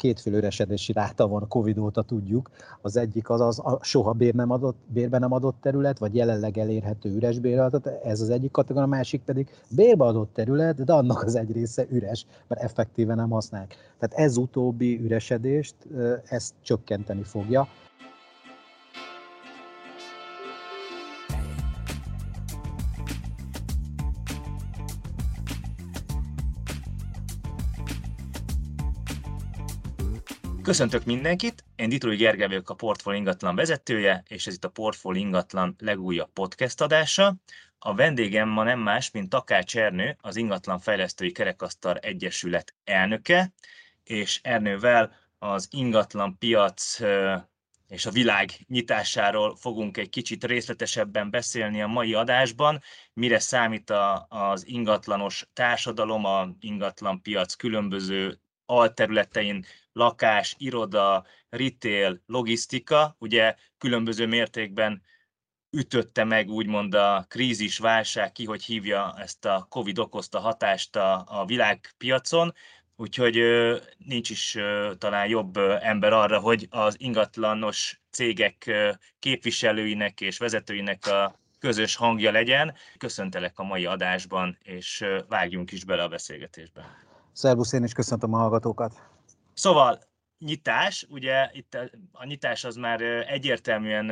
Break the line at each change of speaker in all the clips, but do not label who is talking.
kétféle üresedési ráta van Covid óta, tudjuk. Az egyik az, az a soha bér nem adott, bérbe nem adott terület, vagy jelenleg elérhető üres béradatot, ez az egyik kategória, a másik pedig bérbe adott terület, de annak az egy része üres, mert effektíven nem használják. Tehát ez utóbbi üresedést, ezt csökkenteni fogja.
Köszöntök mindenkit, én Ditrói Gergely vagyok a Portfól ingatlan vezetője, és ez itt a Portfól ingatlan legújabb podcast adása. A vendégem ma nem más, mint Takács Ernő, az Ingatlan Fejlesztői Kerekasztal Egyesület elnöke, és Ernővel az ingatlan piac és a világ nyitásáról fogunk egy kicsit részletesebben beszélni a mai adásban, mire számít a, az ingatlanos társadalom, a ingatlan piac különböző alterületein lakás, iroda, retail, logisztika, ugye különböző mértékben ütötte meg úgymond a krízis, válság, ki hogy hívja ezt a Covid okozta hatást a, a világpiacon, úgyhogy nincs is talán jobb ember arra, hogy az ingatlanos cégek képviselőinek és vezetőinek a közös hangja legyen. Köszöntelek a mai adásban, és vágjunk is bele a beszélgetésbe.
Szervusz, én is köszöntöm a hallgatókat.
Szóval nyitás, ugye itt a nyitás az már egyértelműen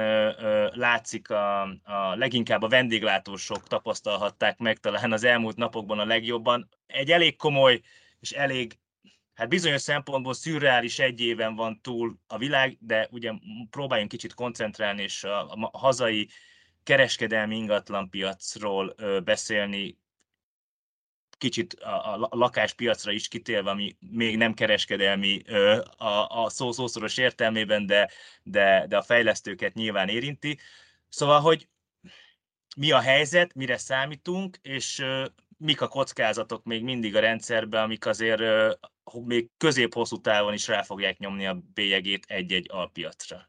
látszik, a, a leginkább a vendéglátósok tapasztalhatták meg talán az elmúlt napokban a legjobban. Egy elég komoly és elég hát bizonyos szempontból szürreális egy éven van túl a világ, de ugye próbáljunk kicsit koncentrálni, és a, a hazai kereskedelmi ingatlanpiacról beszélni, kicsit a, a lakáspiacra is kitélve, ami még nem kereskedelmi a, a szó szószoros értelmében, de, de, de a fejlesztőket nyilván érinti. Szóval, hogy mi a helyzet, mire számítunk, és mik a kockázatok még mindig a rendszerben, amik azért még közép-hosszú távon is rá fogják nyomni a bélyegét egy-egy alpiacra.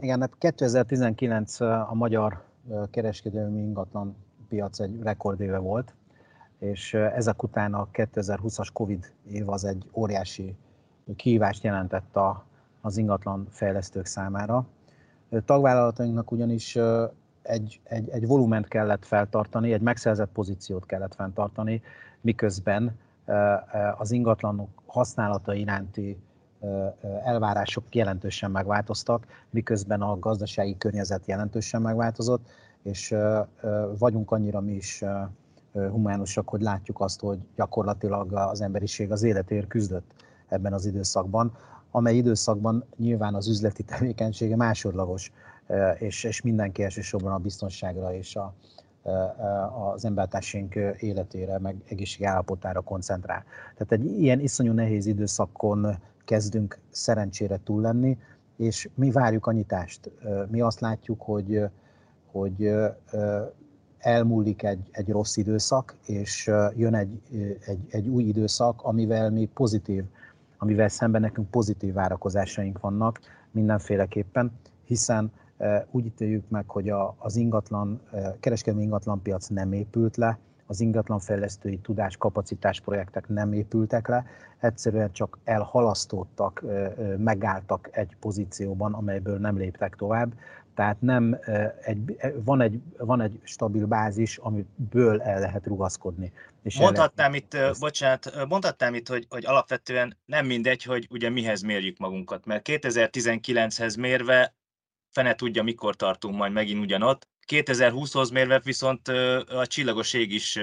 Igen, 2019 hát a magyar kereskedelmi ingatlan piac egy rekordéve volt, és ezek után a 2020-as Covid év az egy óriási kihívást jelentett a, az ingatlan fejlesztők számára. Tagvállalatainknak ugyanis egy, egy, egy volument kellett feltartani, egy megszerzett pozíciót kellett fenntartani, miközben az ingatlanok használata iránti elvárások jelentősen megváltoztak, miközben a gazdasági környezet jelentősen megváltozott, és vagyunk annyira mi is humánusak, hogy látjuk azt, hogy gyakorlatilag az emberiség az életért küzdött ebben az időszakban, amely időszakban nyilván az üzleti tevékenysége másodlagos, és, és mindenki elsősorban a biztonságra és a, az embertársaink életére, meg egészségi állapotára koncentrál. Tehát egy ilyen iszonyú nehéz időszakon kezdünk szerencsére túl lenni, és mi várjuk a nyitást. Mi azt látjuk, hogy hogy elmúlik egy, egy rossz időszak, és jön egy, egy, egy új időszak, amivel mi pozitív, amivel szemben nekünk pozitív várakozásaink vannak mindenféleképpen, hiszen úgy ítéljük meg, hogy a, az ingatlan, kereskedelmi ingatlanpiac nem épült le, az ingatlanfejlesztői tudás kapacitás projektek nem épültek le, egyszerűen csak elhalasztottak, megálltak egy pozícióban, amelyből nem léptek tovább. Tehát nem egy, van, egy, van egy stabil bázis, amiből el lehet rugaszkodni.
És mondhatnám lehet... itt, ezt... bocsánat, mondhatnám itt, hogy, hogy alapvetően nem mindegy, hogy ugye mihez mérjük magunkat, mert 2019-hez mérve fene tudja, mikor tartunk majd megint ugyanott. 2020-hoz mérve viszont a csillagos ég is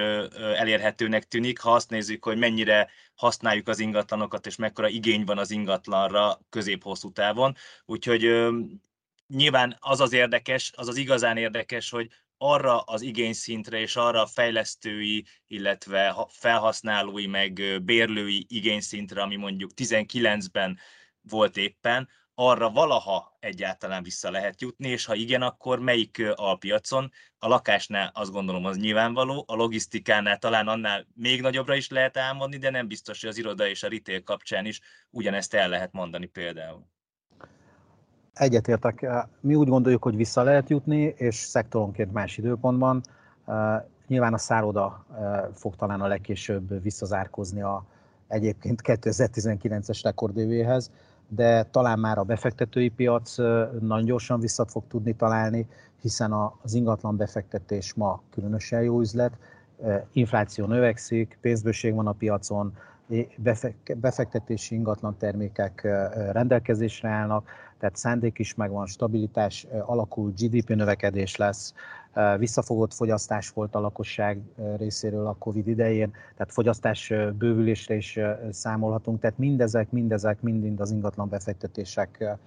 elérhetőnek tűnik, ha azt nézzük, hogy mennyire használjuk az ingatlanokat, és mekkora igény van az ingatlanra közép-hosszú távon. Úgyhogy nyilván az az érdekes, az az igazán érdekes, hogy arra az igényszintre és arra a fejlesztői, illetve felhasználói, meg bérlői igényszintre, ami mondjuk 19-ben volt éppen, arra valaha egyáltalán vissza lehet jutni, és ha igen, akkor melyik alpiacon? A lakásnál azt gondolom az nyilvánvaló, a logisztikánál talán annál még nagyobbra is lehet álmodni, de nem biztos, hogy az iroda és a retail kapcsán is ugyanezt el lehet mondani például.
Egyetértek. Mi úgy gondoljuk, hogy vissza lehet jutni, és szektoronként más időpontban. Nyilván a szálloda fog talán a legkésőbb visszazárkozni a, egyébként 2019-es rekordévéhez, de talán már a befektetői piac nagyon gyorsan vissza fog tudni találni, hiszen az ingatlan befektetés ma különösen jó üzlet, infláció növekszik, pénzbőség van a piacon, befektetési ingatlan termékek rendelkezésre állnak, tehát szándék is megvan, stabilitás alakul, GDP növekedés lesz, visszafogott fogyasztás volt a lakosság részéről a Covid idején, tehát fogyasztás bővülésre is számolhatunk, tehát mindezek, mindezek mind az ingatlan befektetések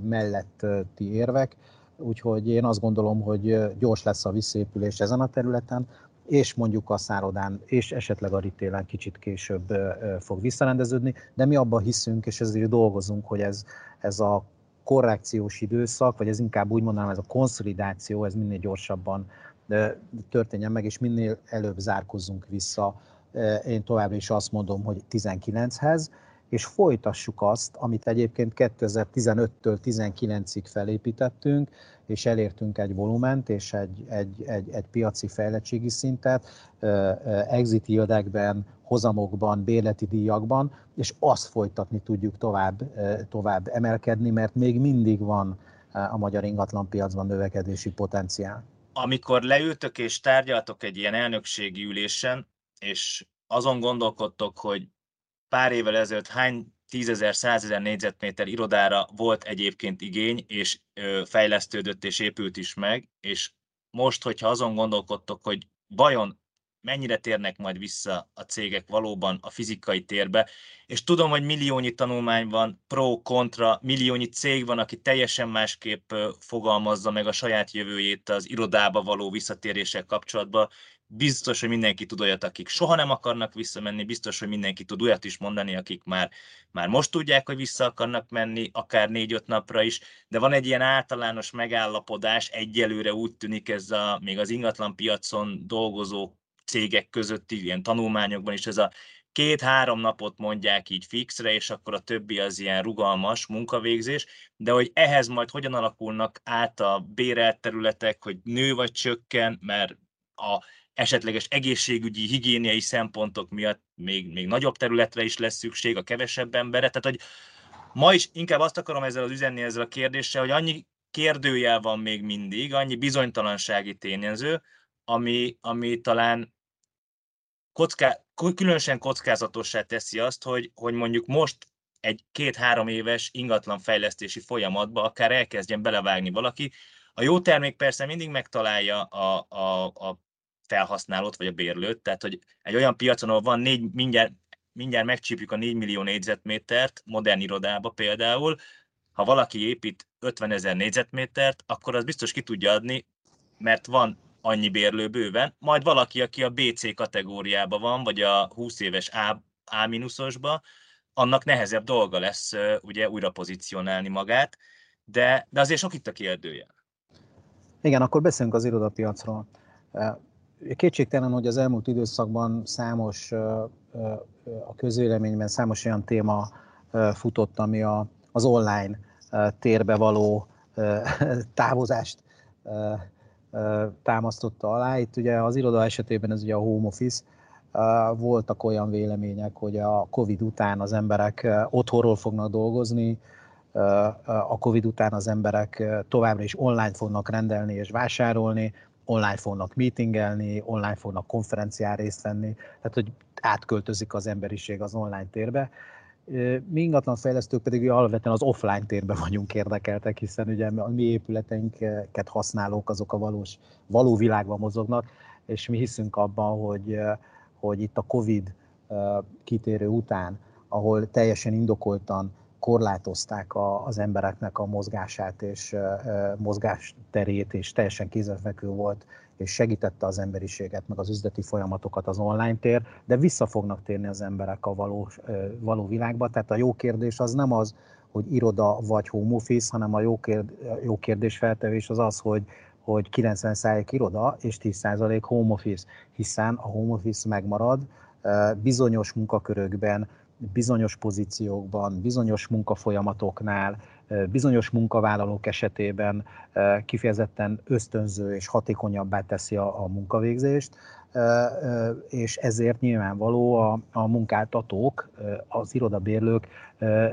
melletti érvek, úgyhogy én azt gondolom, hogy gyors lesz a visszaépülés ezen a területen, és mondjuk a szárodán, és esetleg a ritélen kicsit később fog visszarendeződni, de mi abban hiszünk, és ezért dolgozunk, hogy ez, ez a korrekciós időszak, vagy ez inkább úgy mondanám, ez a konszolidáció, ez minél gyorsabban történjen meg, és minél előbb zárkozzunk vissza. Én továbbra is azt mondom, hogy 19-hez, és folytassuk azt, amit egyébként 2015-től 19-ig felépítettünk, és elértünk egy volument és egy, egy, egy, egy piaci fejlettségi szintet, exit yieldekben, hozamokban, bérleti díjakban, és azt folytatni tudjuk tovább, tovább emelkedni, mert még mindig van a magyar ingatlanpiacban növekedési potenciál.
Amikor leültök és tárgyaltok egy ilyen elnökségi ülésen, és azon gondolkodtok, hogy pár évvel ezelőtt hány tízezer, százezer négyzetméter irodára volt egyébként igény, és fejlesztődött és épült is meg, és most, hogyha azon gondolkodtok, hogy vajon mennyire térnek majd vissza a cégek valóban a fizikai térbe, és tudom, hogy milliónyi tanulmány van, pro, kontra, milliónyi cég van, aki teljesen másképp fogalmazza meg a saját jövőjét az irodába való visszatéréssel kapcsolatban, biztos, hogy mindenki tud olyat, akik soha nem akarnak visszamenni, biztos, hogy mindenki tud olyat is mondani, akik már, már most tudják, hogy vissza akarnak menni, akár négy-öt napra is, de van egy ilyen általános megállapodás, egyelőre úgy tűnik ez a, még az ingatlan piacon dolgozó cégek közötti ilyen tanulmányokban is ez a két-három napot mondják így fixre, és akkor a többi az ilyen rugalmas munkavégzés, de hogy ehhez majd hogyan alakulnak át a bérelt területek, hogy nő vagy csökken, mert a esetleges egészségügyi, higiéniai szempontok miatt még, még nagyobb területre is lesz szükség, a kevesebb emberre. Tehát, hogy ma is inkább azt akarom ezzel az üzenni ezzel a kérdéssel, hogy annyi kérdőjel van még mindig, annyi bizonytalansági tényező, ami, ami talán kocká, különösen kockázatossá teszi azt, hogy, hogy mondjuk most egy két-három éves ingatlanfejlesztési folyamatba akár elkezdjen belevágni valaki. A jó termék persze mindig megtalálja a, a, a felhasználót, vagy a bérlőt, tehát hogy egy olyan piacon, ahol van négy, mindjárt, mindjárt megcsípjük a 4 millió négyzetmétert, modern irodába például, ha valaki épít 50 ezer négyzetmétert, akkor az biztos ki tudja adni, mert van annyi bérlő bőven, majd valaki, aki a BC kategóriába van, vagy a 20 éves A, A-osba, annak nehezebb dolga lesz ugye újra pozícionálni magát, de, de azért sok itt a kérdője.
Igen, akkor beszélünk az irodapiacról. Kétségtelen, hogy az elmúlt időszakban számos, a közvéleményben számos olyan téma futott, ami a, az online térbe való távozást támasztotta alá. Itt ugye az iroda esetében ez ugye a home office, voltak olyan vélemények, hogy a Covid után az emberek otthonról fognak dolgozni, a Covid után az emberek továbbra is online fognak rendelni és vásárolni, online fognak meetingelni, online fognak konferencián részt venni, tehát hogy átköltözik az emberiség az online térbe. Mi ingatlan fejlesztők pedig alapvetően az offline térben vagyunk érdekeltek, hiszen ugye a mi épületeinket használók azok a valós, való világban mozognak, és mi hiszünk abban, hogy, hogy itt a Covid kitérő után, ahol teljesen indokoltan korlátozták a, az embereknek a mozgását és mozgásterét, és teljesen kézzelfekvő volt, és segítette az emberiséget, meg az üzleti folyamatokat az online tér, de vissza fognak térni az emberek a való, való világba. Tehát a jó kérdés az nem az, hogy iroda vagy home office, hanem a jó, kérd, jó kérdés feltevés az az, hogy, hogy 90% iroda és 10% home office, hiszen a home office megmarad bizonyos munkakörökben, bizonyos pozíciókban, bizonyos munkafolyamatoknál, bizonyos munkavállalók esetében kifejezetten ösztönző és hatékonyabbá teszi a, a munkavégzést. és ezért nyilvánvaló a, a munkáltatók, az irodabérlők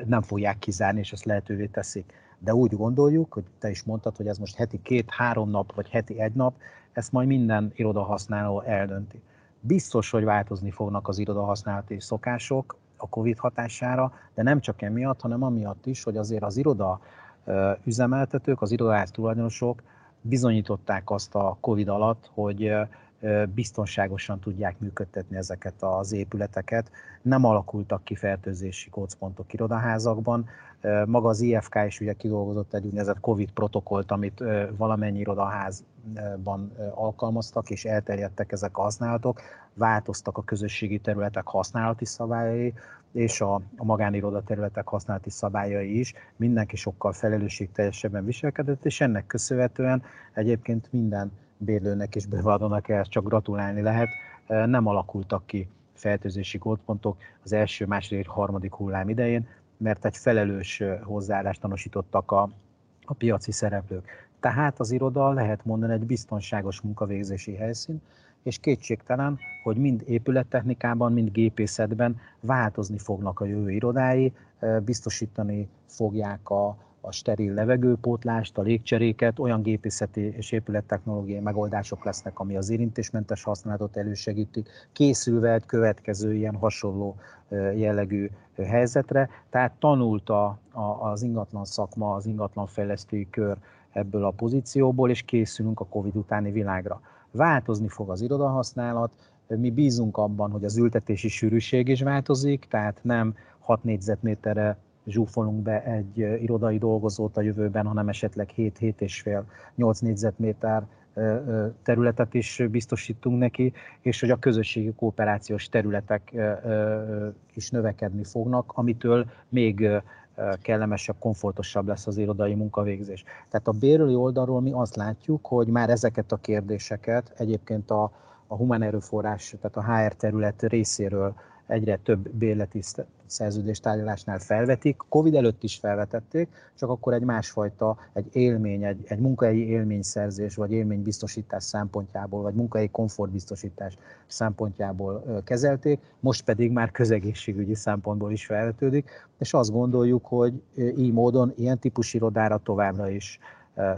nem fogják kizárni, és ezt lehetővé teszik. De úgy gondoljuk, hogy te is mondtad, hogy ez most heti két-három nap, vagy heti egy nap, ezt majd minden irodahasználó eldönti. Biztos, hogy változni fognak az irodahasználati szokások a COVID hatására, de nem csak emiatt, hanem amiatt is, hogy azért az iroda üzemeltetők, az irodaház tulajdonosok bizonyították azt a COVID alatt, hogy biztonságosan tudják működtetni ezeket az épületeket. Nem alakultak ki fertőzési kócpontok irodaházakban. Maga az IFK is ugye kidolgozott egy úgynevezett COVID protokollt, amit valamennyi irodaházban alkalmaztak, és elterjedtek ezek a használatok. Változtak a közösségi területek használati szabályai, és a, a magániroda területek használati szabályai is. Mindenki sokkal felelősségteljesebben viselkedett, és ennek köszönhetően egyébként minden bérlőnek és bevadónak ehhez csak gratulálni lehet. Nem alakultak ki fertőzési gótpontok az első, második, harmadik hullám idején, mert egy felelős hozzáállást tanúsítottak a, a piaci szereplők. Tehát az iroda lehet mondani egy biztonságos munkavégzési helyszín, és kétségtelen, hogy mind épülettechnikában, mind gépészetben változni fognak a jövő irodái, biztosítani fogják a, a steril levegőpótlást, a légcseréket, olyan gépészeti és épülettechnológiai megoldások lesznek, ami az érintésmentes használatot elősegítik, készülve egy következő ilyen hasonló jellegű helyzetre. Tehát tanult a, a, az ingatlan szakma, az ingatlan fejlesztői kör ebből a pozícióból, és készülünk a COVID utáni világra. Változni fog az irodahasználat, mi bízunk abban, hogy az ültetési sűrűség is változik, tehát nem 6 négyzetméterre zsúfolunk be egy irodai dolgozót a jövőben, hanem esetleg 7-7,5-8 négyzetméter területet is biztosítunk neki, és hogy a közösségi kooperációs területek is növekedni fognak, amitől még kellemesebb, komfortosabb lesz az irodai munkavégzés. Tehát a bérői oldalról mi azt látjuk, hogy már ezeket a kérdéseket egyébként a, a humán erőforrás, tehát a HR terület részéről egyre több bérleti szerződés tárgyalásnál felvetik. Covid előtt is felvetették, csak akkor egy másfajta, egy élmény, egy, egy munkahelyi élményszerzés, vagy élménybiztosítás szempontjából, vagy munkahelyi komfortbiztosítás szempontjából kezelték, most pedig már közegészségügyi szempontból is felvetődik, és azt gondoljuk, hogy így módon ilyen típusú irodára továbbra is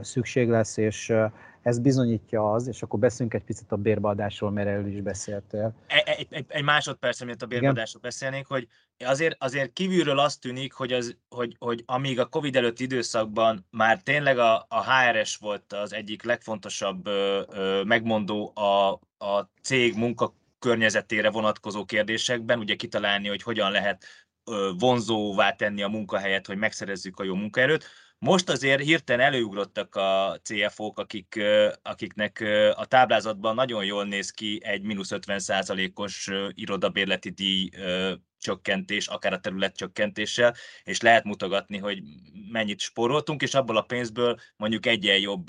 szükség lesz, és ez bizonyítja az, és akkor beszélünk egy picit a bérbeadásról, mert erről is beszéltél.
Egy, egy, egy másodperc, amit a bérbeadásról beszélnék, hogy azért, azért kívülről azt tűnik, hogy, az, hogy, hogy amíg a Covid előtti időszakban már tényleg a, a HRS volt az egyik legfontosabb ö, ö, megmondó a, a cég munka környezetére vonatkozó kérdésekben, ugye kitalálni, hogy hogyan lehet vonzóvá tenni a munkahelyet, hogy megszerezzük a jó munkaerőt. Most azért hirtelen előugrottak a CFO-k, akik, akiknek a táblázatban nagyon jól néz ki egy mínusz 50 os irodabérleti díj csökkentés, akár a terület csökkentéssel, és lehet mutogatni, hogy mennyit spóroltunk, és abból a pénzből mondjuk egyen jobb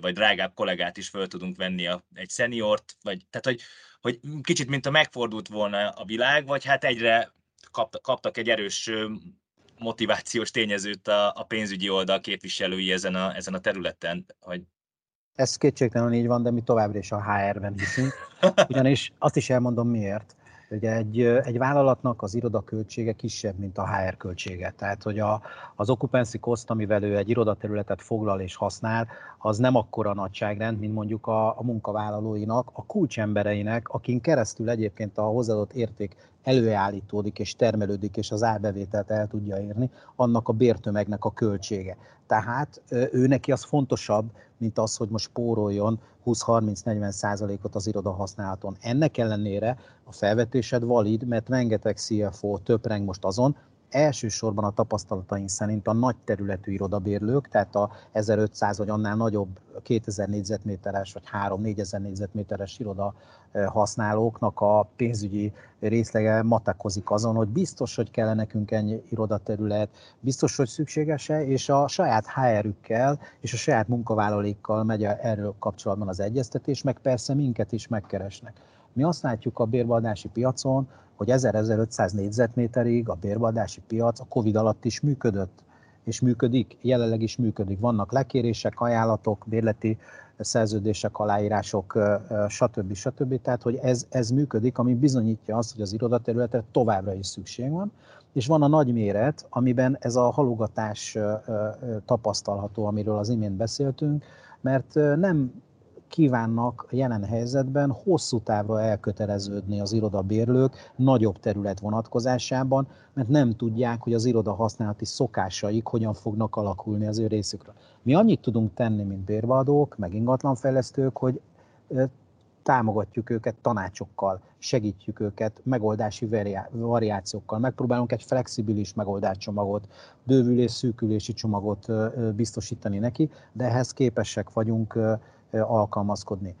vagy drágább kollégát is föl tudunk venni a, egy szeniort, vagy tehát, hogy, hogy kicsit mint a megfordult volna a világ, vagy hát egyre kaptak egy erős motivációs tényezőt a, a pénzügyi oldal képviselői ezen a, ezen a területen, hogy
ez kétségtelenül így van, de mi továbbra is a HR-ben hiszünk. Ugyanis azt is elmondom miért. Ugye egy, egy vállalatnak az irodaköltsége kisebb, mint a HR költsége. Tehát, hogy a, az occupancy cost, amivel ő egy irodaterületet foglal és használ, az nem akkora nagyságrend, mint mondjuk a, a munkavállalóinak, a kulcsembereinek, akin keresztül egyébként a hozzáadott érték előállítódik és termelődik, és az árbevételt el tudja érni, annak a bértömegnek a költsége. Tehát ő neki az fontosabb, mint az, hogy most spóroljon 20-30-40 százalékot az iroda használaton. Ennek ellenére a felvetésed valid, mert rengeteg CFO töpreng most azon, elsősorban a tapasztalataink szerint a nagy területű irodabérlők, tehát a 1500 vagy annál nagyobb 2000 négyzetméteres vagy 3-4000 négyzetméteres iroda használóknak a pénzügyi részlege matekozik azon, hogy biztos, hogy kell nekünk ennyi irodaterület, biztos, hogy szükséges-e, és a saját HR-ükkel és a saját munkavállalókkal megy erről kapcsolatban az egyeztetés, meg persze minket is megkeresnek. Mi azt látjuk a bérbeadási piacon, hogy 1000-1500 négyzetméterig a bérbeadási piac a Covid alatt is működött, és működik, jelenleg is működik. Vannak lekérések, ajánlatok, bérleti szerződések, aláírások, stb. stb. Tehát, hogy ez, ez működik, ami bizonyítja azt, hogy az irodaterületre továbbra is szükség van, és van a nagy méret, amiben ez a halogatás tapasztalható, amiről az imént beszéltünk, mert nem kívánnak jelen helyzetben hosszú távra elköteleződni az irodabérlők nagyobb terület vonatkozásában, mert nem tudják, hogy az iroda használati szokásaik hogyan fognak alakulni az ő részükről. Mi annyit tudunk tenni, mint bérbeadók, meg ingatlanfejlesztők, hogy támogatjuk őket tanácsokkal, segítjük őket megoldási variációkkal, megpróbálunk egy flexibilis megoldáscsomagot, bővülés, szűkülési csomagot biztosítani neki, de ehhez képesek vagyunk alkalmazkodni.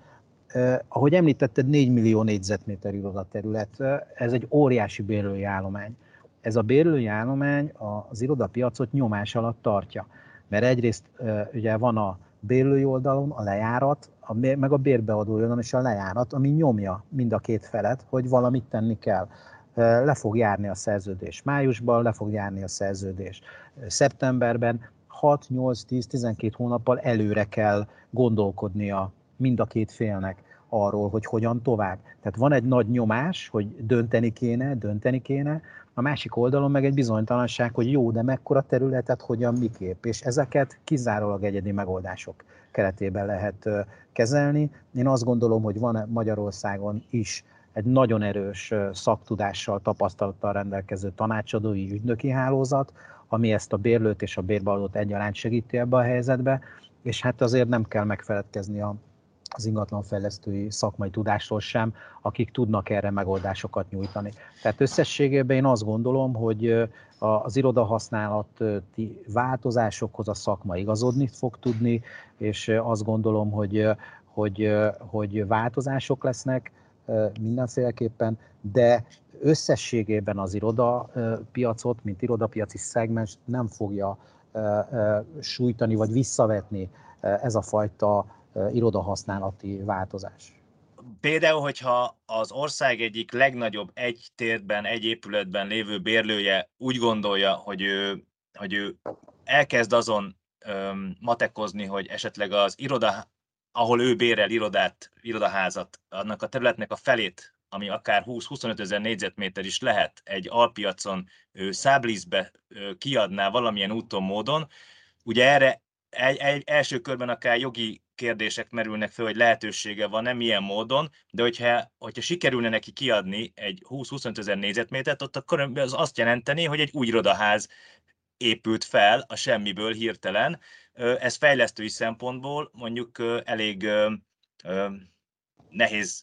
Ahogy említetted, 4 millió négyzetméter irodaterület, ez egy óriási bérlői állomány. Ez a bérlői állomány az irodapiacot nyomás alatt tartja, mert egyrészt ugye van a bérlői oldalon a lejárat, a, meg a bérbeadó oldalon is a lejárat, ami nyomja mind a két felet, hogy valamit tenni kell. Le fog járni a szerződés májusban, le fog járni a szerződés szeptemberben, 6, 8, 10, 12 hónappal előre kell gondolkodnia mind a két félnek arról, hogy hogyan tovább. Tehát van egy nagy nyomás, hogy dönteni kéne, dönteni kéne, a másik oldalon meg egy bizonytalanság, hogy jó, de mekkora területet, hogyan, miképp. És ezeket kizárólag egyedi megoldások keretében lehet kezelni. Én azt gondolom, hogy van Magyarországon is egy nagyon erős szaktudással, tapasztalattal rendelkező tanácsadói ügynöki hálózat, ami ezt a bérlőt és a bérbeadót egyaránt segíti ebbe a helyzetbe, és hát azért nem kell megfeledkezni a, az ingatlanfejlesztői szakmai tudásról sem, akik tudnak erre megoldásokat nyújtani. Tehát összességében én azt gondolom, hogy az irodahasználati változásokhoz a szakma igazodni fog tudni, és azt gondolom, hogy, hogy, hogy változások lesznek mindenféleképpen, de összességében az irodapiacot, mint irodapiaci szegmens nem fogja sújtani vagy visszavetni ez a fajta irodahasználati változás.
Például, hogyha az ország egyik legnagyobb egy térben, egy épületben lévő bérlője úgy gondolja, hogy ő, hogy ő elkezd azon öm, matekozni, hogy esetleg az iroda, ahol ő bérel irodát, irodaházat, annak a területnek a felét ami akár 20-25 ezer négyzetméter is lehet egy alpiacon száblízbe kiadná valamilyen úton, módon, ugye erre egy, egy, első körben akár jogi kérdések merülnek fel, hogy lehetősége van nem ilyen módon, de hogyha, hogyha sikerülne neki kiadni egy 20-25 ezer négyzetmétert, ott akkor az azt jelenteni, hogy egy új irodaház épült fel a semmiből hirtelen. Ez fejlesztői szempontból mondjuk elég nehéz,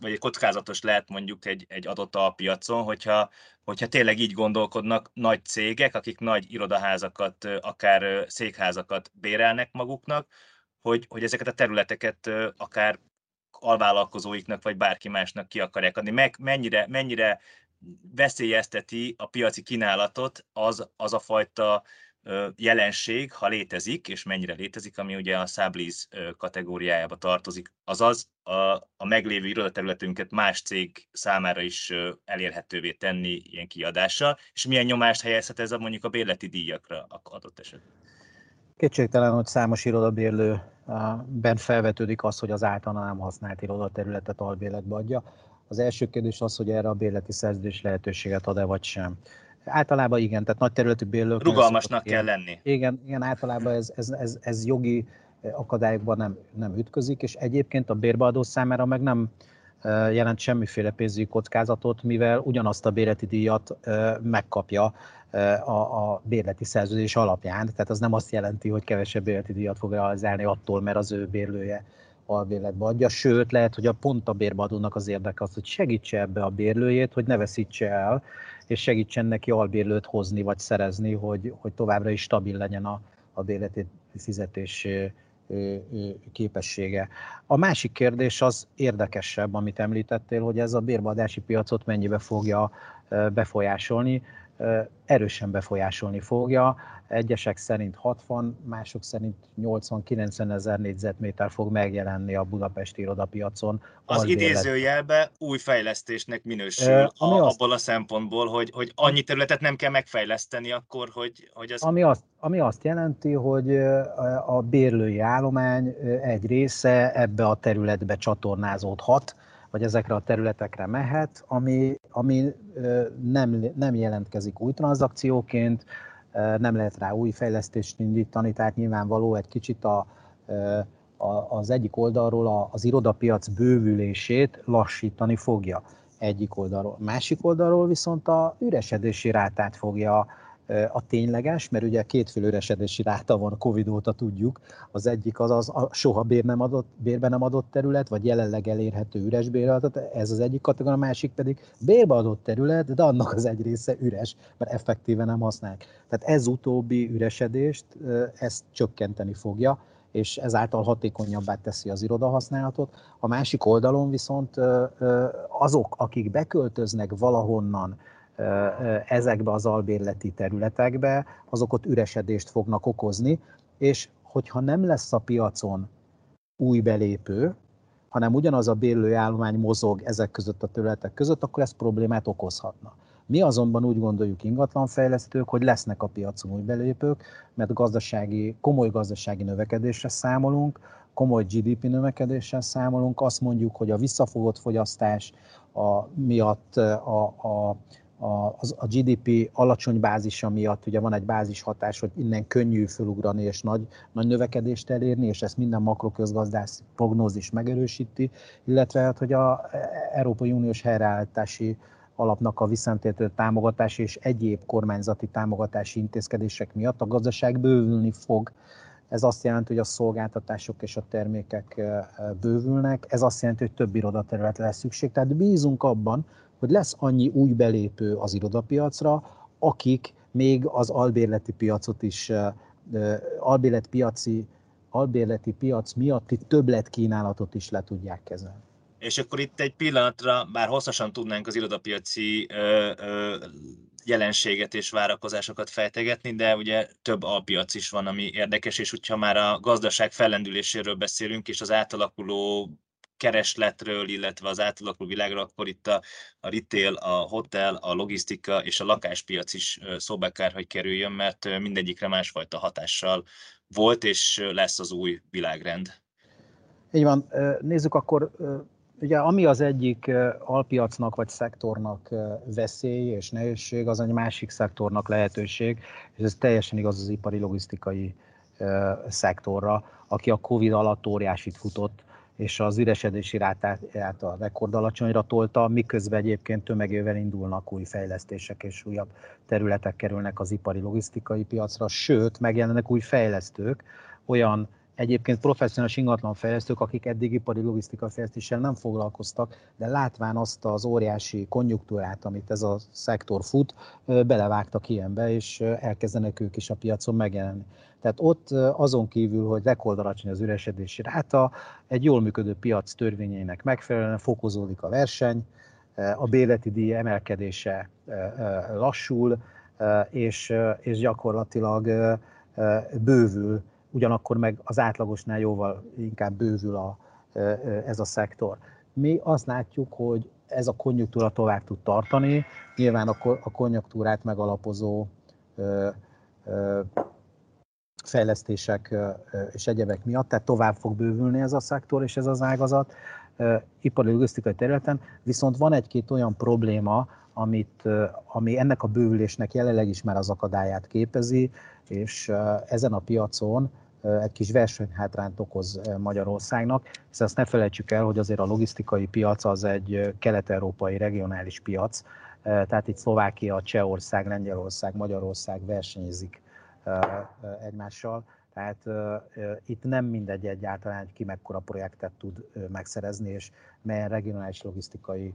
vagy kockázatos lehet mondjuk egy, egy adott alpiacon, hogyha, hogyha tényleg így gondolkodnak nagy cégek, akik nagy irodaházakat, akár székházakat bérelnek maguknak, hogy, hogy ezeket a területeket akár alvállalkozóiknak, vagy bárki másnak ki akarják adni. Meg mennyire, mennyire veszélyezteti a piaci kínálatot az, az a fajta jelenség, ha létezik, és mennyire létezik, ami ugye a Száblíz kategóriájába tartozik, azaz a, a meglévő irodaterületünket más cég számára is elérhetővé tenni ilyen kiadással, és milyen nyomást helyezhet ez a mondjuk a bérleti díjakra adott esetben?
Kétségtelen, hogy számos irodabérlőben felvetődik az, hogy az általán nem használt irodaterületet albérletbe adja. Az első kérdés az, hogy erre a bérleti szerződés lehetőséget ad-e vagy sem. Általában igen, tehát nagy területű bérlők.
Rugalmasnak kell lenni.
Igen, igen általában ez, ez, ez, ez jogi akadályokban nem, nem ütközik, és egyébként a bérbeadó számára meg nem jelent semmiféle pénzügyi kockázatot, mivel ugyanazt a bérleti díjat megkapja a, a bérleti szerződés alapján. Tehát az nem azt jelenti, hogy kevesebb bérleti díjat fog realizálni attól, mert az ő bérlője albérletbe adja, sőt lehet, hogy a pont a bérbeadónak az érdeke az, hogy segítse ebbe a bérlőjét, hogy ne veszítse el, és segítsen neki albérlőt hozni vagy szerezni, hogy, hogy továbbra is stabil legyen a, a bérleti fizetés képessége. A másik kérdés az érdekesebb, amit említettél, hogy ez a bérbeadási piacot mennyibe fogja befolyásolni, erősen befolyásolni fogja. Egyesek szerint 60, mások szerint 80-90 ezer négyzetméter fog megjelenni a budapesti irodapiacon.
Az idézőjelbe új fejlesztésnek minősül ami a, azt, abból a szempontból, hogy, hogy annyi területet nem kell megfejleszteni akkor, hogy, hogy az...
Ami azt, ami azt jelenti, hogy a bérlői állomány egy része ebbe a területbe csatornázódhat, vagy ezekre a területekre mehet, ami, ami nem, nem jelentkezik új tranzakcióként, nem lehet rá új fejlesztést indítani, tehát nyilvánvaló egy kicsit a, a, az egyik oldalról az irodapiac bővülését lassítani fogja egyik oldalról. Másik oldalról viszont a üresedési rátát fogja a tényleges, mert ugye kétféle üresedési ráta van Covid óta tudjuk. Az egyik az, az a soha bér nem adott, bérbe nem adott terület, vagy jelenleg elérhető üres béradatot, ez az egyik kategória, a másik pedig bérbe adott terület, de annak az egy része üres, mert effektíven nem használják. Tehát ez utóbbi üresedést, ezt csökkenteni fogja, és ezáltal hatékonyabbá teszi az irodahasználatot. A másik oldalon viszont azok, akik beköltöznek valahonnan, ezekbe az albérleti területekbe, azok ott üresedést fognak okozni, és hogyha nem lesz a piacon új belépő, hanem ugyanaz a bérlői állomány mozog ezek között a területek között, akkor ez problémát okozhatna. Mi azonban úgy gondoljuk ingatlanfejlesztők, hogy lesznek a piacon új belépők, mert gazdasági, komoly gazdasági növekedésre számolunk, komoly GDP növekedéssel számolunk, azt mondjuk, hogy a visszafogott fogyasztás a, miatt a, a, a, a GDP alacsony bázisa miatt ugye van egy bázis hatás, hogy innen könnyű fölugrani és nagy, nagy növekedést elérni, és ezt minden makroközgazdász prognózis megerősíti, illetve hát, hogy a Európai Uniós helyreállítási alapnak a visszatértő támogatás és egyéb kormányzati támogatási intézkedések miatt a gazdaság bővülni fog. Ez azt jelenti, hogy a szolgáltatások és a termékek eh, bővülnek, ez azt jelenti, hogy több irodaterület lesz szükség. Tehát bízunk abban, hogy lesz annyi új belépő az irodapiacra, akik még az albérleti piacot is, albérlet piaci, albérleti piac miatti többletkínálatot is le tudják kezelni.
És akkor itt egy pillanatra, bár hosszasan tudnánk az irodapiaci ö, ö, jelenséget és várakozásokat fejtegetni, de ugye több alpiac is van, ami érdekes, és hogyha már a gazdaság fellendüléséről beszélünk, és az átalakuló keresletről, illetve az átalakuló világról, akkor itt a, a retail, a hotel, a logisztika és a lakáspiac is szóba kell, hogy kerüljön, mert mindegyikre másfajta hatással volt, és lesz az új világrend.
Így van. Nézzük akkor, ugye ami az egyik alpiacnak vagy szektornak veszély és nehézség, az egy másik szektornak lehetőség, és ez teljesen igaz az ipari logisztikai szektorra, aki a Covid alatt óriásit futott, és az üresedési rátát a rekord alacsonyra tolta, miközben egyébként tömegével indulnak új fejlesztések és újabb területek kerülnek az ipari logisztikai piacra, sőt, megjelennek új fejlesztők, olyan egyébként professzionális ingatlanfejlesztők, akik eddig ipari logisztikai fejlesztéssel nem foglalkoztak, de látván azt az óriási konjunktúrát, amit ez a szektor fut, belevágtak ilyenbe, és elkezdenek ők is a piacon megjelenni. Tehát ott azon kívül, hogy rekordalacsony az üresedési ráta, egy jól működő piac törvényeinek megfelelően fokozódik a verseny, a béleti díj emelkedése lassul, és, és gyakorlatilag bővül, ugyanakkor meg az átlagosnál jóval inkább bővül a, ez a szektor. Mi azt látjuk, hogy ez a konjunktúra tovább tud tartani, nyilván a, a konjunktúrát megalapozó fejlesztések és egyebek miatt, tehát tovább fog bővülni ez a szektor és ez az ágazat ipari logisztikai területen, viszont van egy-két olyan probléma, amit, ami ennek a bővülésnek jelenleg is már az akadályát képezi, és ezen a piacon egy kis versenyhátrányt okoz Magyarországnak, hiszen azt ne felejtsük el, hogy azért a logisztikai piac az egy kelet-európai regionális piac, tehát itt Szlovákia, Csehország, Lengyelország, Magyarország versenyezik egymással. Tehát itt nem mindegy egyáltalán, hogy ki mekkora projektet tud megszerezni, és melyen regionális logisztikai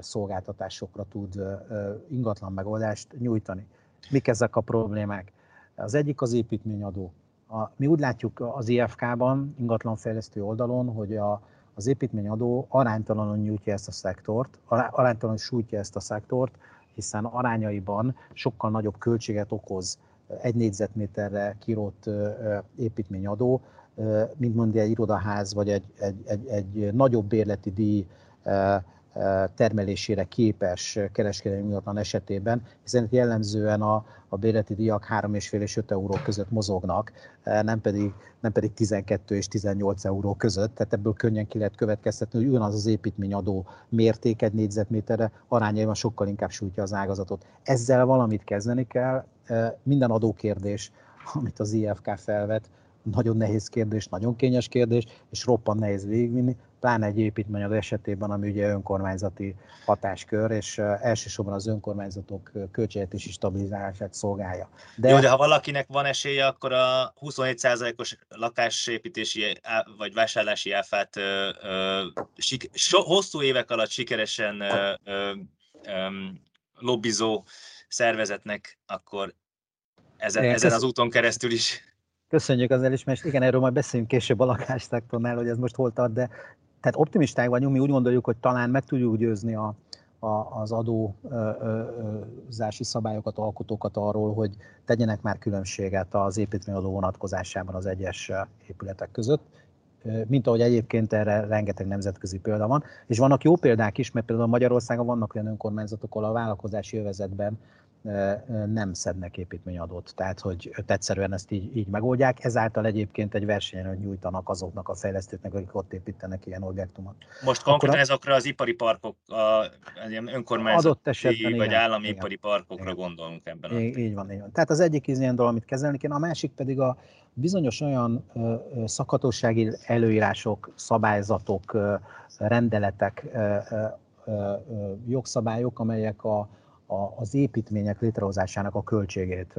szolgáltatásokra tud ingatlan megoldást nyújtani. Mik ezek a problémák? Az egyik az építményadó. A, mi úgy látjuk az IFK-ban, ingatlanfejlesztő oldalon, hogy a, az építményadó aránytalanul nyújtja ezt a szektort, aránytalanul sújtja ezt a szektort, hiszen arányaiban sokkal nagyobb költséget okoz egy négyzetméterre kirótt építményadó, mint mondja egy irodaház, vagy egy, egy, egy, egy nagyobb bérleti díj termelésére képes kereskedelmi ingatlan esetében, hiszen jellemzően a, a bérleti díjak 3,5 és 5 euró között mozognak, nem pedig, nem pedig 12 és 18 euró között, tehát ebből könnyen ki lehet következtetni, hogy ugyanaz az építményadó mérték egy négyzetméterre arányaiban sokkal inkább sújtja az ágazatot. Ezzel valamit kezdeni kell, minden adókérdés, amit az IFK felvet, nagyon nehéz kérdés, nagyon kényes kérdés, és roppan nehéz végigvinni, pláne egy építményad esetében, ami ugye önkormányzati hatáskör, és elsősorban az önkormányzatok költségvetési stabilizálását szolgálja.
De... Jó, de ha valakinek van esélye, akkor a 27%-os lakásépítési vagy vásárlási áfát ö, ö, sik, so, hosszú évek alatt sikeresen ö, ö, ö, lobbizó szervezetnek, akkor ezen, ezen az úton keresztül is
Köszönjük az elismerést. Igen, erről majd beszélünk később a lakástaktonnál, hogy ez most hol tart, de tehát optimisták vagyunk, mi úgy gondoljuk, hogy talán meg tudjuk győzni a, a, az adózási szabályokat, alkotókat arról, hogy tegyenek már különbséget az építményadó vonatkozásában az egyes épületek között, mint ahogy egyébként erre rengeteg nemzetközi példa van. És vannak jó példák is, mert például Magyarországon vannak olyan önkormányzatok, ahol a vállalkozási jövezetben nem szednek építményadót. Tehát, hogy egyszerűen ezt így, így megoldják. Ezáltal egyébként egy versenyen nyújtanak azoknak a fejlesztőknek, akik ott építenek ilyen objektumot.
Most konkrétan Akkor ezokra az ipari parkok, a, önkormányzati adott esetben, vagy igen, állami igen, ipari parkokra igen. gondolunk ebben.
Így, így van, így van. Tehát az egyik ilyen dolog, amit kezelni kéne, a másik pedig a bizonyos olyan ö, szakhatósági előírások, szabályzatok, ö, rendeletek, ö, jogszabályok, amelyek a, a, az építmények létrehozásának a költségét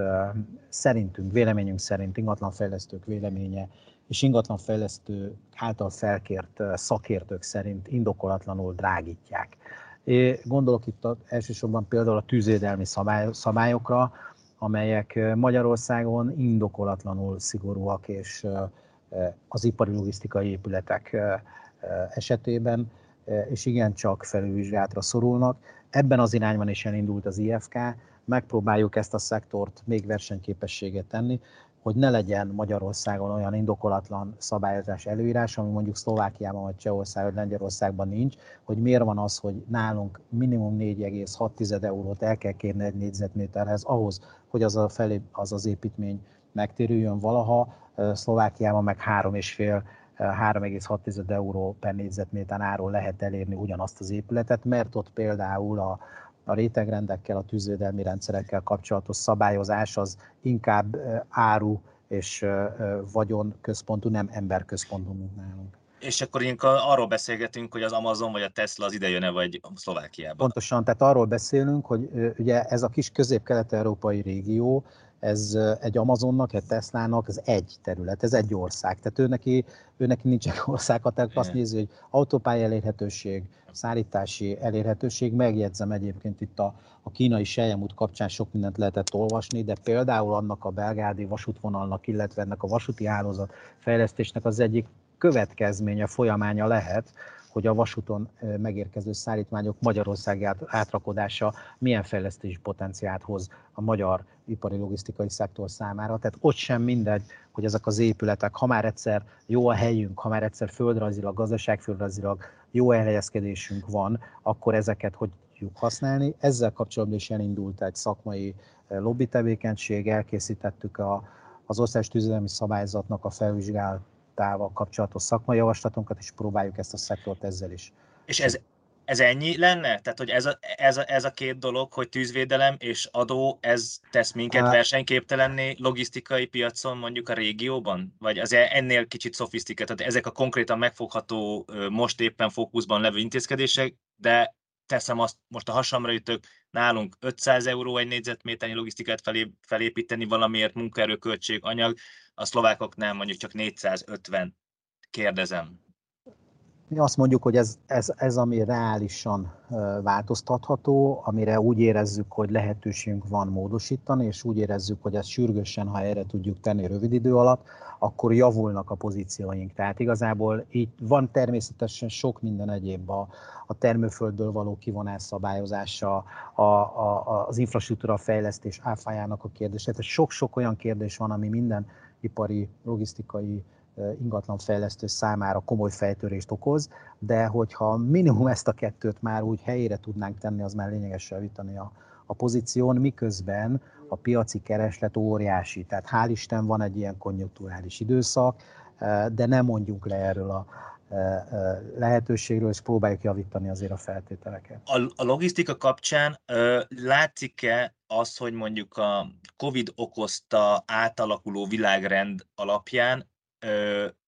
szerintünk, véleményünk szerint, ingatlanfejlesztők véleménye és ingatlanfejlesztő által felkért szakértők szerint indokolatlanul drágítják. Én gondolok itt elsősorban például a tűzvédelmi szabály, szabályokra, amelyek Magyarországon indokolatlanul szigorúak, és az ipari logisztikai épületek esetében, és igencsak felülvizsgálatra szorulnak. Ebben az irányban is elindult az IFK, megpróbáljuk ezt a szektort még versenyképességet tenni, hogy ne legyen Magyarországon olyan indokolatlan szabályozás előírás, ami mondjuk Szlovákiában, vagy Csehország, vagy Lengyelországban nincs, hogy miért van az, hogy nálunk minimum 4,6 eurót el kell kérni egy négyzetméterhez ahhoz, hogy az a felé, az, az építmény megtérüljön valaha, Szlovákiában meg 3,5 3,6 euró per négyzetméter áron lehet elérni ugyanazt az épületet, mert ott például a, a rétegrendekkel, a tűzvédelmi rendszerekkel kapcsolatos szabályozás az inkább áru és vagyon központú, nem emberközpontú, mint nálunk.
És akkor arról beszélgetünk, hogy az Amazon vagy a Tesla az idejön-e, vagy Szlovákiában?
Pontosan, tehát arról beszélünk, hogy ugye ez a kis közép-kelet-európai régió, ez egy Amazonnak, egy Teslának, ez egy terület, ez egy ország. Tehát ő neki, ő neki nincsenek országhatárok, azt nézi, hogy autópálya elérhetőség, szállítási elérhetőség, megjegyzem egyébként itt a, a kínai sejemút kapcsán sok mindent lehetett olvasni, de például annak a belgádi vasútvonalnak, illetve ennek a vasúti hálózat fejlesztésnek az egyik következménye, folyamánya lehet, hogy a vasúton megérkező szállítmányok Magyarország átrakodása milyen fejlesztési potenciált hoz a magyar ipari logisztikai szektor számára. Tehát ott sem mindegy, hogy ezek az épületek, ha már egyszer jó a helyünk, ha már egyszer földrajzilag, gazdaságföldrajzilag jó elhelyezkedésünk van, akkor ezeket hogy tudjuk használni. Ezzel kapcsolatban is elindult egy szakmai lobby tevékenység, elkészítettük a, az országos tűzdelmi szabályzatnak a felvizsgált tával kapcsolatos szakmai javaslatunkat, és próbáljuk ezt a szektort ezzel is.
És ez, ez ennyi lenne? Tehát, hogy ez a, ez, a, ez a két dolog, hogy tűzvédelem és adó, ez tesz minket versenyképtelenné logisztikai piacon mondjuk a régióban? Vagy az ennél kicsit szofisztikált, tehát ezek a konkrétan megfogható, most éppen fókuszban levő intézkedések, de teszem azt, most a hasamra ütök, nálunk 500 euró egy négyzetméternyi logisztikát felé, felépíteni valamiért, munkaerőköltség, anyag, a szlovákoknál mondjuk csak 450. Kérdezem.
Mi azt mondjuk, hogy ez, ez, ez ami reálisan változtatható, amire úgy érezzük, hogy lehetőségünk van módosítani, és úgy érezzük, hogy ezt sürgősen, ha erre tudjuk tenni rövid idő alatt, akkor javulnak a pozícióink. Tehát igazából így van természetesen sok minden egyéb a, a termőföldből való kivonás szabályozása, a, a, az infrastruktúra fejlesztés áfájának a kérdése. Tehát sok-sok olyan kérdés van, ami minden ipari, logisztikai ingatlanfejlesztő számára komoly fejtörést okoz, de hogyha minimum ezt a kettőt már úgy helyére tudnánk tenni, az már lényegesen javítani a, a pozíción, miközben a piaci kereslet óriási. Tehát hál' Isten van egy ilyen konjunkturális időszak, de nem mondjunk le erről a lehetőségről, és próbáljuk javítani azért a feltételeket.
A, a logisztika kapcsán látszik-e az, hogy mondjuk a COVID okozta átalakuló világrend alapján ö,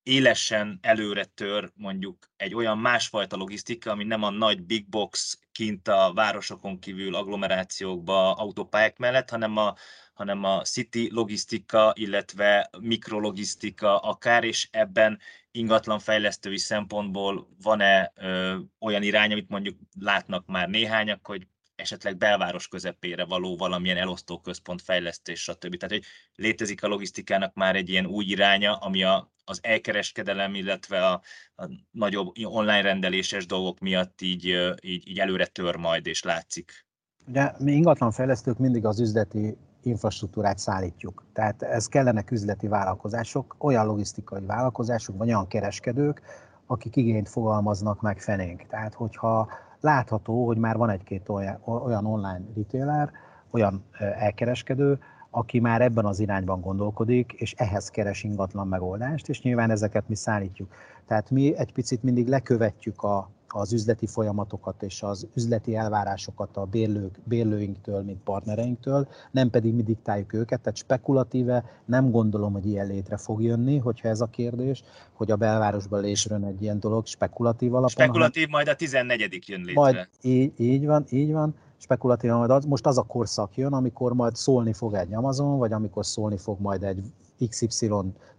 élesen előre tör mondjuk egy olyan másfajta logisztika, ami nem a nagy big box kint a városokon kívül agglomerációkba, autópályák mellett, hanem a, hanem a city logisztika, illetve mikrologisztika akár, és ebben ingatlanfejlesztői szempontból van-e ö, olyan irány, amit mondjuk látnak már néhányak, hogy esetleg belváros közepére való valamilyen elosztó központ fejlesztés, stb. Tehát, hogy létezik a logisztikának már egy ilyen új iránya, ami a, az elkereskedelem, illetve a, a nagyobb online rendeléses dolgok miatt így, így, így előre tör majd, és látszik.
Ugye mi ingatlanfejlesztők mindig az üzleti infrastruktúrát szállítjuk. Tehát ez kellenek üzleti vállalkozások, olyan logisztikai vállalkozások, vagy olyan kereskedők, akik igényt fogalmaznak meg fenénk. Tehát, hogyha látható, hogy már van egy-két olyan, online retailer, olyan elkereskedő, aki már ebben az irányban gondolkodik, és ehhez keres ingatlan megoldást, és nyilván ezeket mi szállítjuk. Tehát mi egy picit mindig lekövetjük a, az üzleti folyamatokat és az üzleti elvárásokat a bérlők, bérlőinktől, mint partnereinktől, nem pedig mi diktáljuk őket, tehát spekulatíve nem gondolom, hogy ilyen létre fog jönni, hogyha ez a kérdés, hogy a belvárosban létrejön egy ilyen dolog spekulatív alapon.
Spekulatív, hanem, majd a 14 jön létre.
Majd így, így van, így van spekulatívan, majd az, most az a korszak jön, amikor majd szólni fog egy Amazon, vagy amikor szólni fog majd egy XY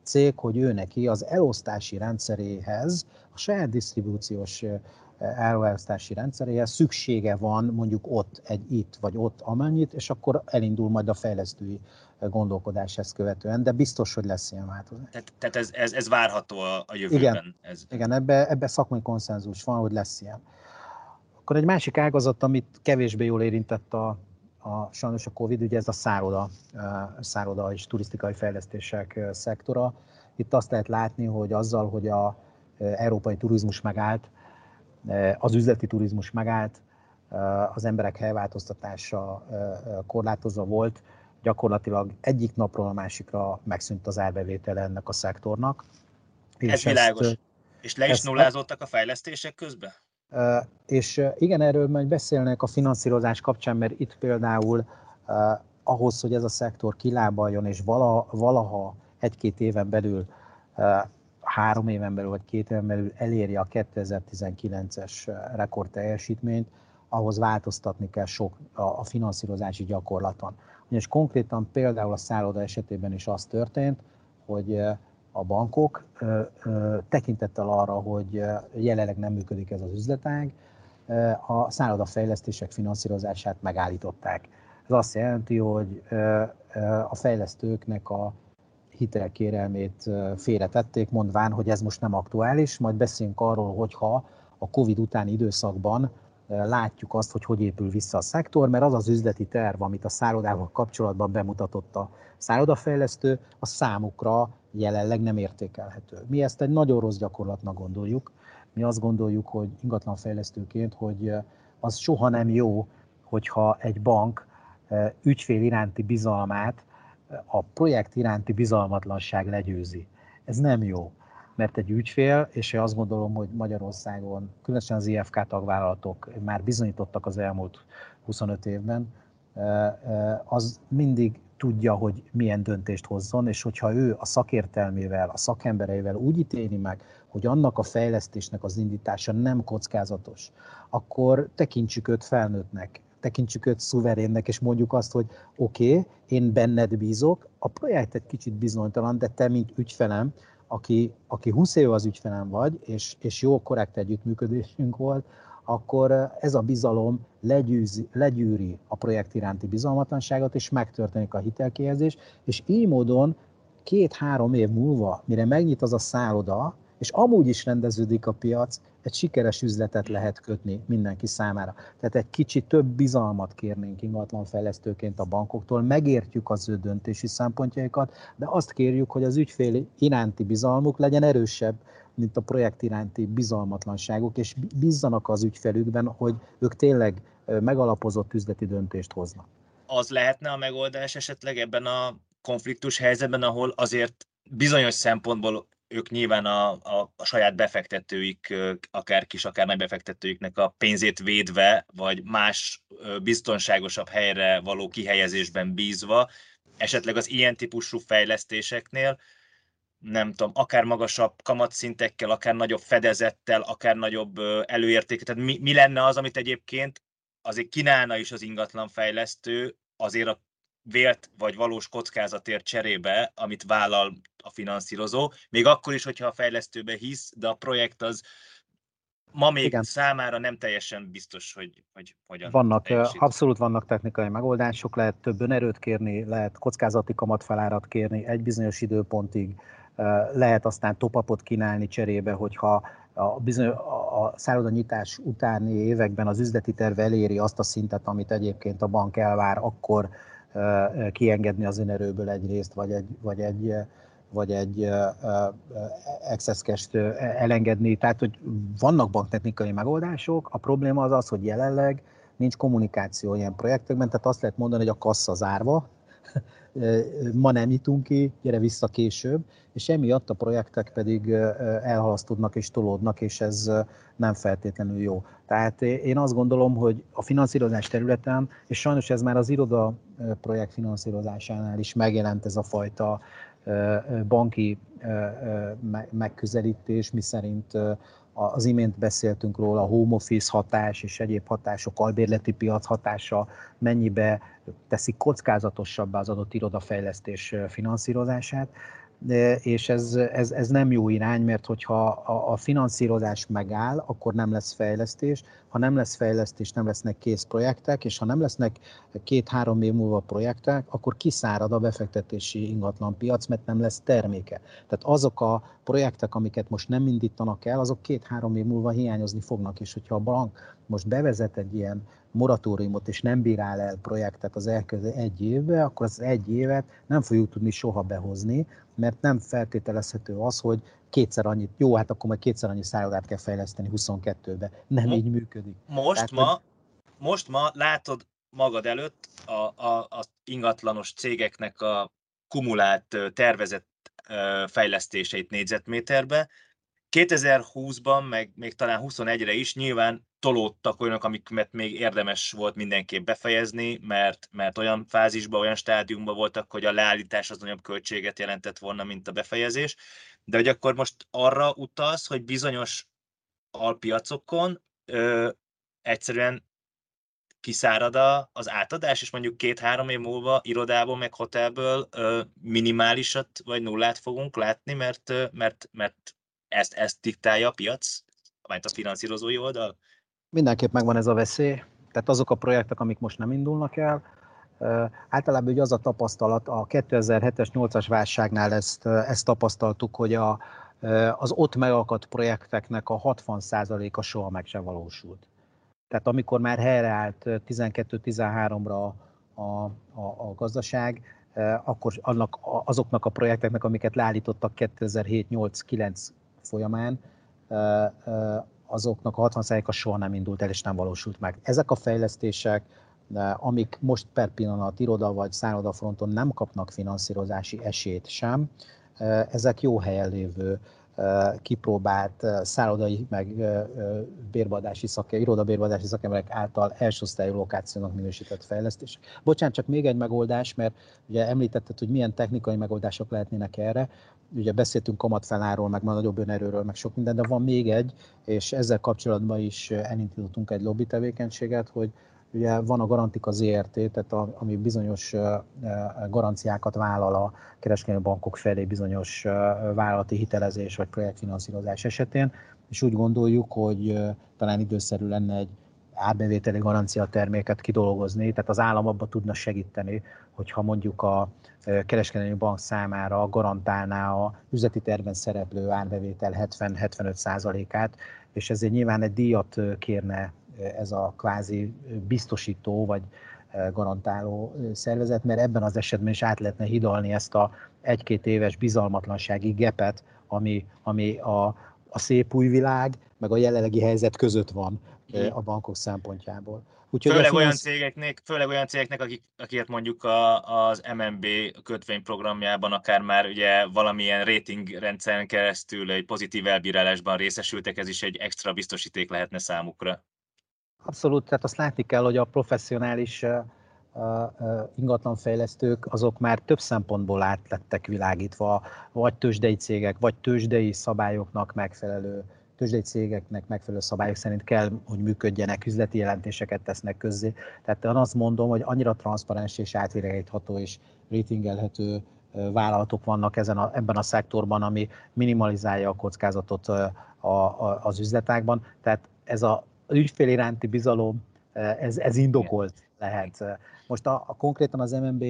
cég, hogy ő neki az elosztási rendszeréhez, a saját disztribúciós áruelosztási rendszeréhez szüksége van mondjuk ott egy itt, vagy ott amennyit, és akkor elindul majd a fejlesztői gondolkodás ezt követően, de biztos, hogy lesz ilyen változás.
Tehát, tehát ez, ez, ez várható a, a jövőben?
Igen,
ez.
igen ebbe, ebbe szakmai konszenzus van, hogy lesz ilyen. Akkor egy másik ágazat, amit kevésbé jól érintett a, a sajnos a Covid, ugye ez a szálloda, szálloda és turisztikai fejlesztések szektora. Itt azt lehet látni, hogy azzal, hogy a európai turizmus megállt, az üzleti turizmus megállt, az emberek helyváltoztatása korlátozva volt, gyakorlatilag egyik napról a másikra megszűnt az árbevétele ennek a szektornak.
Ez és világos. Ezt, és le is nullázottak a fejlesztések közben?
És igen, erről majd beszélnek a finanszírozás kapcsán, mert itt például ahhoz, hogy ez a szektor kilábaljon, és valaha egy-két éven belül, három éven belül, vagy két éven belül elérje a 2019-es rekord teljesítményt, ahhoz változtatni kell sok a finanszírozási gyakorlaton. És konkrétan például a szálloda esetében is az történt, hogy a bankok tekintettel arra, hogy jelenleg nem működik ez az üzletág, a szállodafejlesztések finanszírozását megállították. Ez azt jelenti, hogy a fejlesztőknek a hitelkérelmét félretették, mondván, hogy ez most nem aktuális, majd beszélünk arról, hogyha a Covid utáni időszakban látjuk azt, hogy hogy épül vissza a szektor, mert az az üzleti terv, amit a szállodával kapcsolatban bemutatott a szállodafejlesztő, a számukra jelenleg nem értékelhető. Mi ezt egy nagyon rossz gyakorlatnak gondoljuk. Mi azt gondoljuk, hogy ingatlanfejlesztőként, hogy az soha nem jó, hogyha egy bank ügyfél iránti bizalmát a projekt iránti bizalmatlanság legyőzi. Ez nem jó mert egy ügyfél, és én azt gondolom, hogy Magyarországon, különösen az IFK tagvállalatok már bizonyítottak az elmúlt 25 évben, az mindig tudja, hogy milyen döntést hozzon, és hogyha ő a szakértelmével, a szakembereivel úgy ítéli meg, hogy annak a fejlesztésnek az indítása nem kockázatos, akkor tekintsük őt felnőttnek, tekintsük őt szuverénnek, és mondjuk azt, hogy oké, okay, én benned bízok, a projekt egy kicsit bizonytalan, de te, mint ügyfelem, aki, aki 20 éve az ügyfelem vagy, és, és jó, korrekt együttműködésünk volt, akkor ez a bizalom legyűzi, legyűri a projekt iránti bizalmatlanságot, és megtörténik a hitelkihelyezés, és így módon két-három év múlva, mire megnyit az a szálloda, és amúgy is rendeződik a piac, egy sikeres üzletet lehet kötni mindenki számára. Tehát egy kicsit több bizalmat kérnénk ingatlanfejlesztőként a bankoktól, megértjük az ő döntési szempontjaikat, de azt kérjük, hogy az ügyfél iránti bizalmuk legyen erősebb, mint a projekt iránti bizalmatlanságuk, és bízzanak az ügyfelükben, hogy ők tényleg megalapozott üzleti döntést hoznak.
Az lehetne a megoldás esetleg ebben a konfliktus helyzetben, ahol azért bizonyos szempontból ők nyilván a, a, a saját befektetőik, akár kis, akár nagy befektetőiknek a pénzét védve, vagy más biztonságosabb helyre való kihelyezésben bízva, esetleg az ilyen típusú fejlesztéseknél, nem tudom, akár magasabb kamatszintekkel, akár nagyobb fedezettel, akár nagyobb előértéket. Tehát mi, mi lenne az, amit egyébként azért kínálna is az ingatlanfejlesztő azért a vélt vagy valós kockázatért cserébe, amit vállal a finanszírozó, még akkor is, hogyha a fejlesztőbe hisz, de a projekt az ma még Igen. számára nem teljesen biztos, hogy, hogy hogyan
Vannak, teljesít. abszolút vannak technikai megoldások, lehet több önerőt kérni, lehet kockázati kamatfelárat kérni egy bizonyos időpontig, lehet aztán topapot kínálni cserébe, hogyha a, bizony, a szállodanyitás utáni években az üzleti terve eléri azt a szintet, amit egyébként a bank elvár, akkor kiengedni az önerőből egy részt, vagy egy, vagy egy, vagy egy excess elengedni. Tehát, hogy vannak banktechnikai megoldások, a probléma az az, hogy jelenleg nincs kommunikáció ilyen projektekben, tehát azt lehet mondani, hogy a kassa zárva, ma nem nyitunk ki, gyere vissza később, és emiatt a projektek pedig elhalasztódnak és tolódnak, és ez nem feltétlenül jó. Tehát én azt gondolom, hogy a finanszírozás területen, és sajnos ez már az iroda projekt finanszírozásánál is megjelent ez a fajta banki megközelítés, miszerint az imént beszéltünk róla, a home office hatás és egyéb hatások, albérleti piac hatása mennyibe teszik kockázatosabbá az adott irodafejlesztés finanszírozását és ez, ez, ez nem jó irány, mert hogyha a, a finanszírozás megáll, akkor nem lesz fejlesztés, ha nem lesz fejlesztés, nem lesznek kész projektek, és ha nem lesznek két-három év múlva projektek, akkor kiszárad a befektetési ingatlan piac, mert nem lesz terméke. Tehát azok a projektek, amiket most nem indítanak el, azok két-három év múlva hiányozni fognak, és hogyha a bank most bevezet egy ilyen moratóriumot, és nem bírál el projektet az elkövetkező egy évbe, akkor az egy évet nem fogjuk tudni soha behozni, mert nem feltételezhető az, hogy kétszer annyit, jó, hát akkor majd kétszer annyi szállodát kell fejleszteni 22-be. Nem Mo- így működik.
Most Tehát, ma, most ma látod magad előtt a, a, a ingatlanos cégeknek a kumulált tervezett fejlesztéseit négyzetméterbe. 2020-ban, meg még talán 21-re is nyilván tolódtak olyanok, amiket még érdemes volt mindenképp befejezni, mert, mert olyan fázisban, olyan stádiumban voltak, hogy a leállítás az nagyobb költséget jelentett volna, mint a befejezés. De hogy akkor most arra utalsz, hogy bizonyos alpiacokon ö, egyszerűen kiszárad az átadás, és mondjuk két-három év múlva irodából, meg hotelből ö, minimálisat vagy nullát fogunk látni, mert, mert, mert ezt, ezt diktálja a piac, vagy a finanszírozói oldal?
Mindenképp megvan ez a veszély. Tehát azok a projektek, amik most nem indulnak el, általában ugye az a tapasztalat, a 2007-es, 8-as válságnál ezt, ezt tapasztaltuk, hogy a, az ott megakadt projekteknek a 60%-a soha meg sem valósult. Tehát amikor már helyreállt 12-13-ra a, a, a gazdaság, akkor annak, azoknak a projekteknek, amiket leállítottak 2007-8-9 folyamán, azoknak a 60%-a soha nem indult el és nem valósult meg. Ezek a fejlesztések, amik most per pillanat iroda vagy szállodafronton nem kapnak finanszírozási esélyt sem, ezek jó helyen lévő kipróbált szállodai meg bérbadási szake, irodabérbadási szakemberek által elsőosztályú lokációnak minősített fejlesztés. Bocsánat, csak még egy megoldás, mert ugye említetted, hogy milyen technikai megoldások lehetnének erre. Ugye beszéltünk kamatfeláról, meg már nagyobb önerőről, meg sok minden, de van még egy, és ezzel kapcsolatban is elindítottunk egy lobby tevékenységet, hogy ugye van a Garantika ZRT, tehát a, ami bizonyos garanciákat vállal a kereskedelmi bankok felé bizonyos vállalati hitelezés vagy projektfinanszírozás esetén, és úgy gondoljuk, hogy talán időszerű lenne egy árbevételi garancia terméket kidolgozni, tehát az állam abba tudna segíteni, hogyha mondjuk a kereskedelmi bank számára garantálná a üzleti tervben szereplő árbevétel 70-75%-át, és ezért nyilván egy díjat kérne ez a kvázi biztosító vagy garantáló szervezet, mert ebben az esetben is át lehetne hidalni ezt a egy-két éves bizalmatlansági gepet, ami, ami a, a szép új világ, meg a jelenlegi helyzet között van a bankok szempontjából.
Úgyhogy főleg, finansz... olyan cégeknek, főleg olyan cégeknek, akik, akiket mondjuk a, az MNB kötvényprogramjában akár már ugye valamilyen ratingrendszeren keresztül egy pozitív elbírálásban részesültek, ez is egy extra biztosíték lehetne számukra.
Abszolút, tehát azt látni kell, hogy a professzionális ingatlanfejlesztők azok már több szempontból át világítva, vagy tőzsdei cégek, vagy tőzsdei szabályoknak megfelelő tőzsdei cégeknek megfelelő szabályok szerint kell, hogy működjenek, üzleti jelentéseket tesznek közzé. Tehát én azt mondom, hogy annyira transzparens és átvilágítható és ratingelhető vállalatok vannak ezen a, ebben a szektorban, ami minimalizálja a kockázatot a, a, az üzletákban. Tehát ez a ügyfél iránti bizalom, ez, ez indokolt lehet. Most a, a konkrétan az MNB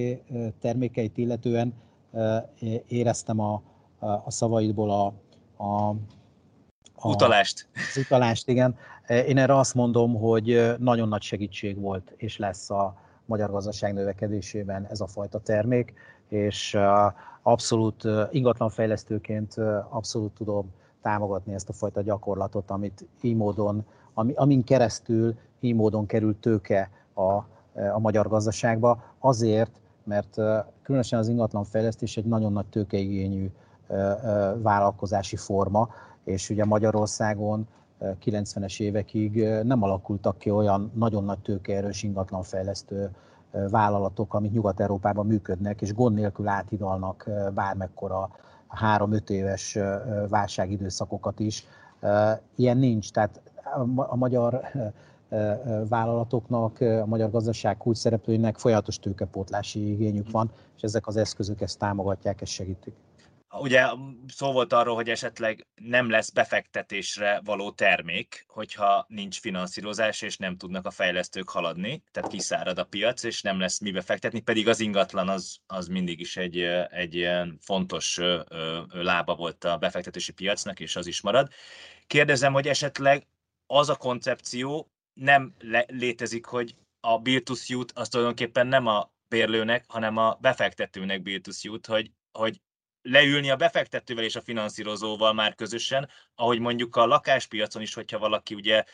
termékeit illetően éreztem a, a szavaidból a, a
a, utalást.
Az utalást, igen. Én erre azt mondom, hogy nagyon nagy segítség volt, és lesz a magyar gazdaság növekedésében ez a fajta termék, és abszolút ingatlanfejlesztőként abszolút tudom támogatni ezt a fajta gyakorlatot, amit így módon, ami, amin keresztül így módon került tőke a, a magyar gazdaságba, azért, mert különösen az ingatlanfejlesztés egy nagyon nagy tőkeigényű vállalkozási forma, és ugye Magyarországon 90-es évekig nem alakultak ki olyan nagyon nagy tőkeerős ingatlanfejlesztő vállalatok, amik Nyugat-Európában működnek, és gond nélkül áthidalnak bármekkora három-öt éves válságidőszakokat is. Ilyen nincs, tehát a magyar vállalatoknak, a magyar gazdaság kulcs folyamatos tőkepótlási igényük van, és ezek az eszközök ezt támogatják, ezt segítik.
Ugye szó volt arról, hogy esetleg nem lesz befektetésre való termék, hogyha nincs finanszírozás, és nem tudnak a fejlesztők haladni, tehát kiszárad a piac, és nem lesz mi befektetni, pedig az ingatlan az, az mindig is egy, egy ilyen fontos lába volt a befektetési piacnak, és az is marad. Kérdezem, hogy esetleg az a koncepció nem le- létezik, hogy a build to suit az tulajdonképpen nem a bérlőnek, hanem a befektetőnek build to hogy, hogy leülni a befektetővel és a finanszírozóval már közösen, ahogy mondjuk a lakáspiacon is, hogyha valaki ugye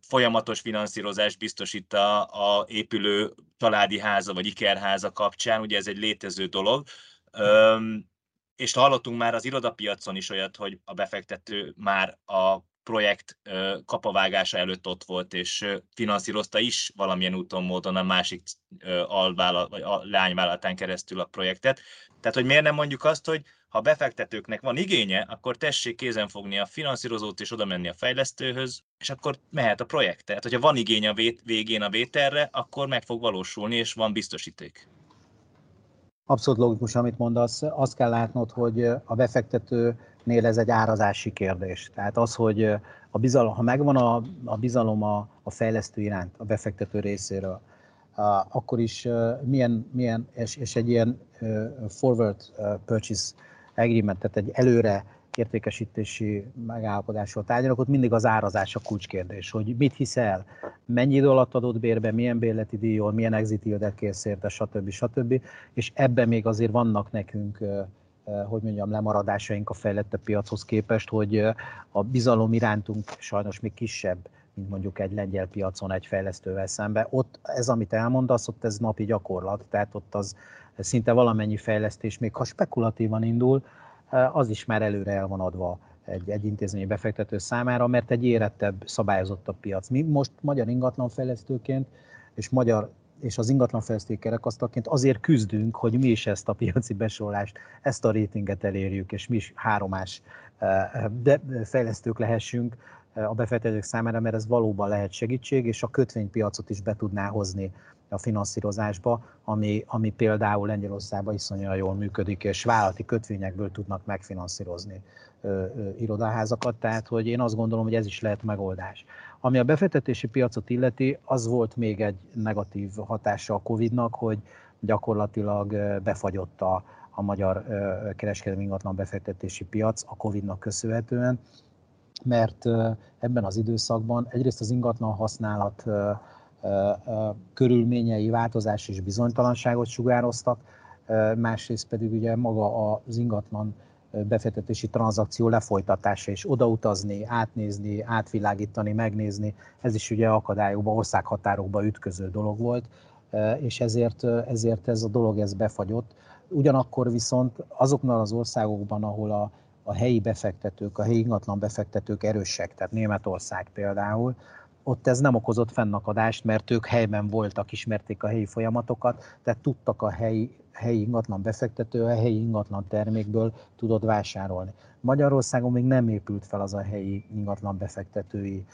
folyamatos finanszírozást biztosít a, a épülő családi háza vagy ikerháza kapcsán, ugye ez egy létező dolog. Üm, és hallottunk már az irodapiacon is olyat, hogy a befektető már a projekt kapavágása előtt ott volt, és finanszírozta is valamilyen úton, módon a másik alvállalat, vagy a lányvállalatán keresztül a projektet. Tehát, hogy miért nem mondjuk azt, hogy ha befektetőknek van igénye, akkor tessék kézen fogni a finanszírozót és oda menni a fejlesztőhöz, és akkor mehet a projekt. Tehát, hogyha van igény a végén a vételre, akkor meg fog valósulni, és van biztosíték.
Abszolút logikus, amit mondasz. Azt kell látnod, hogy a befektetőnél ez egy árazási kérdés. Tehát az, hogy a bizalom, ha megvan a, a bizalom a, a fejlesztő iránt, a befektető részéről, akkor is milyen, milyen és, és egy ilyen forward purchase agreement, tehát egy előre értékesítési megállapodásról tárgyalok, ott mindig az árazás a kulcskérdés, hogy mit hiszel, mennyi idő alatt adott bérbe, milyen bérleti díjról, milyen exit yieldet kérsz érte, stb. stb. És ebben még azért vannak nekünk hogy mondjam, lemaradásaink a fejlettebb piachoz képest, hogy a bizalom irántunk sajnos még kisebb, mint mondjuk egy lengyel piacon egy fejlesztővel szembe. Ott ez, amit elmondasz, ott ez napi gyakorlat, tehát ott az szinte valamennyi fejlesztés, még ha spekulatívan indul, az is már előre el van adva egy, egy intézményi befektető számára, mert egy érettebb, szabályozottabb piac. Mi most magyar ingatlanfejlesztőként és magyar és az ingatlanfejlesztői kerekasztalként azért küzdünk, hogy mi is ezt a piaci besorolást, ezt a rétinget elérjük, és mi is háromás de fejlesztők lehessünk, a befektetők számára, mert ez valóban lehet segítség, és a kötvénypiacot is be tudná hozni a finanszírozásba, ami, ami például Lengyelországban iszonyúan jól működik, és vállalati kötvényekből tudnak megfinanszírozni ö, irodaházakat, tehát hogy én azt gondolom, hogy ez is lehet megoldás. Ami a befektetési piacot illeti, az volt még egy negatív hatása a Covid-nak, hogy gyakorlatilag befagyott a, a magyar kereskedelmi ingatlan befektetési piac a Covid-nak köszönhetően, mert ebben az időszakban egyrészt az ingatlan használat körülményei változás és bizonytalanságot sugároztak, másrészt pedig ugye maga az ingatlan befektetési tranzakció lefolytatása és odautazni, átnézni, átvilágítani, megnézni, ez is ugye akadályokba, országhatárokba ütköző dolog volt, és ezért, ezért ez a dolog ez befagyott. Ugyanakkor viszont azoknál az országokban, ahol a, a helyi befektetők, a helyi ingatlan befektetők erősek, tehát Németország például, ott ez nem okozott fennakadást, mert ők helyben voltak, ismerték a helyi folyamatokat, tehát tudtak a helyi, helyi ingatlan befektető, a helyi ingatlan termékből tudott vásárolni. Magyarországon még nem épült fel az a helyi ingatlan befektetői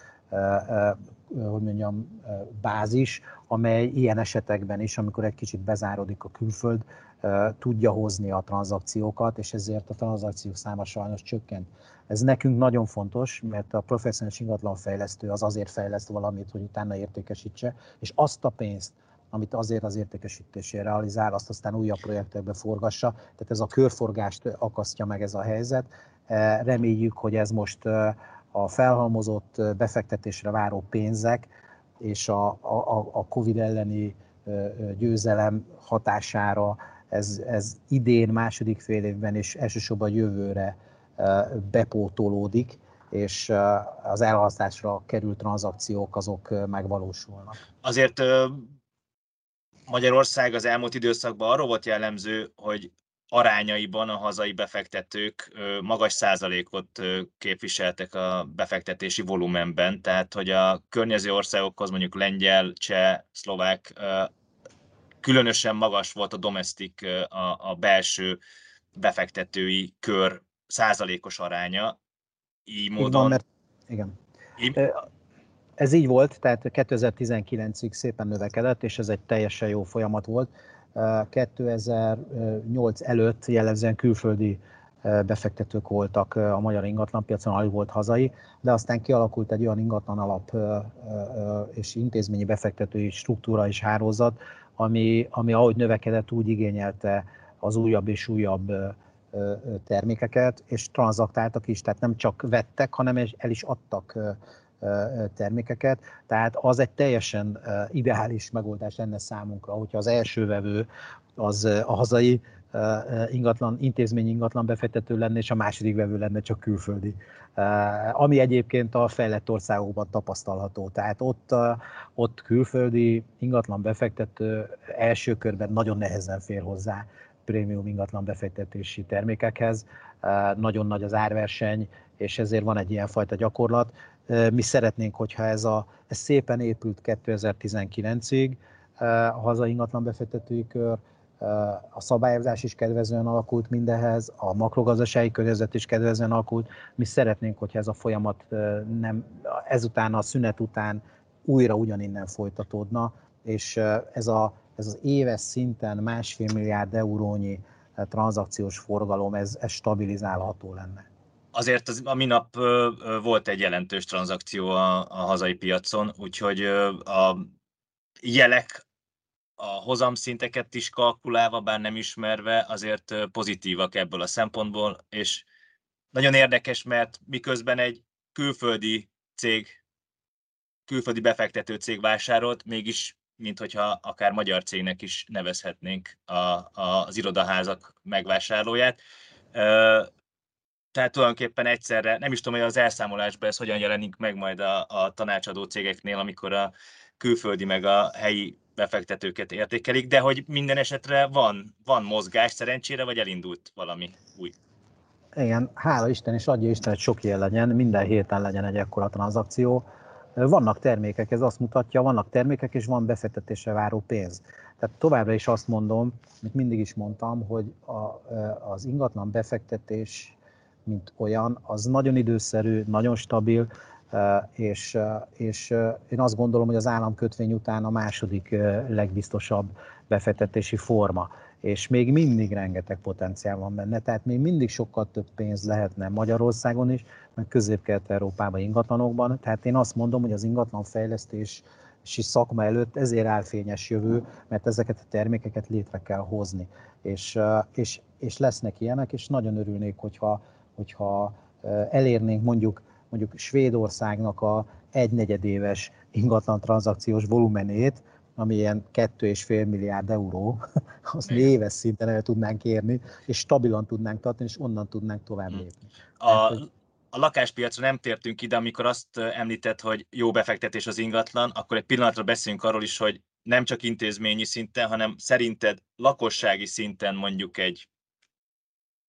hogy mondjam, bázis, amely ilyen esetekben is, amikor egy kicsit bezárodik a külföld, tudja hozni a tranzakciókat, és ezért a tranzakciók száma sajnos csökkent. Ez nekünk nagyon fontos, mert a professzionális ingatlanfejlesztő az azért fejleszt valamit, hogy utána értékesítse, és azt a pénzt, amit azért az értékesítésére realizál, azt aztán újabb projektekbe forgassa. Tehát ez a körforgást akasztja meg ez a helyzet. Reméljük, hogy ez most a felhalmozott befektetésre váró pénzek és a, a, a COVID elleni győzelem hatására ez, ez idén, második fél évben és elsősorban jövőre bepótolódik, és az elhasztásra került tranzakciók azok megvalósulnak.
Azért Magyarország az elmúlt időszakban arról volt jellemző, hogy arányaiban a hazai befektetők magas százalékot képviseltek a befektetési volumenben, tehát hogy a környező országokhoz mondjuk lengyel, cseh, szlovák különösen magas volt a domestik, a, a belső befektetői kör százalékos aránya. Így módon... Van, mert,
igen. Így... Ez így volt, tehát 2019-ig szépen növekedett, és ez egy teljesen jó folyamat volt. 2008 előtt jellemzően külföldi befektetők voltak a magyar ingatlanpiacon, alig volt hazai, de aztán kialakult egy olyan ingatlan alap és intézményi befektetői struktúra és hálózat, ami, ami ahogy növekedett, úgy igényelte az újabb és újabb termékeket, és tranzaktáltak is, tehát nem csak vettek, hanem el is adtak termékeket. Tehát az egy teljesen ideális megoldás lenne számunkra, hogyha az első vevő az a hazai ingatlan, intézményi ingatlan befektető lenne, és a második vevő lenne csak külföldi. Ami egyébként a fejlett országokban tapasztalható. Tehát ott, ott külföldi ingatlan befektető első körben nagyon nehezen fér hozzá prémium ingatlan befektetési termékekhez. Nagyon nagy az árverseny, és ezért van egy ilyen fajta gyakorlat. Mi szeretnénk, hogyha ez, a, ez szépen épült 2019-ig, a hazai ingatlan befektetői kör, a szabályozás is kedvezően alakult mindehez, a makrogazdasági környezet is kedvezően alakult. Mi szeretnénk, hogyha ez a folyamat nem, ezután, a szünet után újra ugyaninnen folytatódna, és ez, a, ez az éves szinten másfél milliárd eurónyi tranzakciós forgalom, ez, ez stabilizálható lenne.
Azért az, a minap volt egy jelentős tranzakció a, a hazai piacon, úgyhogy a jelek a hozamszinteket is kalkulálva, bár nem ismerve, azért pozitívak ebből a szempontból, és nagyon érdekes, mert miközben egy külföldi cég, külföldi befektető cég vásárolt, mégis, mint hogyha akár magyar cégnek is nevezhetnénk a, a, az irodaházak megvásárlóját. Tehát tulajdonképpen egyszerre, nem is tudom, hogy az elszámolásban ez hogyan jelenik meg majd a, a tanácsadó cégeknél, amikor a külföldi meg a helyi befektetőket értékelik, de hogy minden esetre van, van mozgás szerencsére, vagy elindult valami új?
Igen, hála Isten, és adja Isten, hogy sok ilyen legyen, minden héten legyen egy ekkora tranzakció. Vannak termékek, ez azt mutatja, vannak termékek, és van befektetésre váró pénz. Tehát továbbra is azt mondom, mint mindig is mondtam, hogy a, az ingatlan befektetés, mint olyan, az nagyon időszerű, nagyon stabil, és, és én azt gondolom, hogy az államkötvény után a második legbiztosabb befektetési forma és még mindig rengeteg potenciál van benne, tehát még mindig sokkal több pénz lehetne Magyarországon is, meg közép-kelet-európában ingatlanokban. Tehát én azt mondom, hogy az ingatlan fejlesztés szakma előtt ezért áll fényes jövő, mert ezeket a termékeket létre kell hozni. És, és, és lesznek ilyenek, és nagyon örülnék, hogyha, hogyha elérnénk mondjuk, mondjuk Svédországnak a egynegyedéves ingatlan tranzakciós volumenét, ami ilyen 2,5 milliárd euró, azt mi éves szinten el tudnánk érni, és stabilan tudnánk tartani, és onnan tudnánk tovább hm. lépni.
A, a lakáspiacra nem tértünk ide, amikor azt említett, hogy jó befektetés az ingatlan, akkor egy pillanatra beszéljünk arról is, hogy nem csak intézményi szinten, hanem szerinted lakossági szinten mondjuk egy,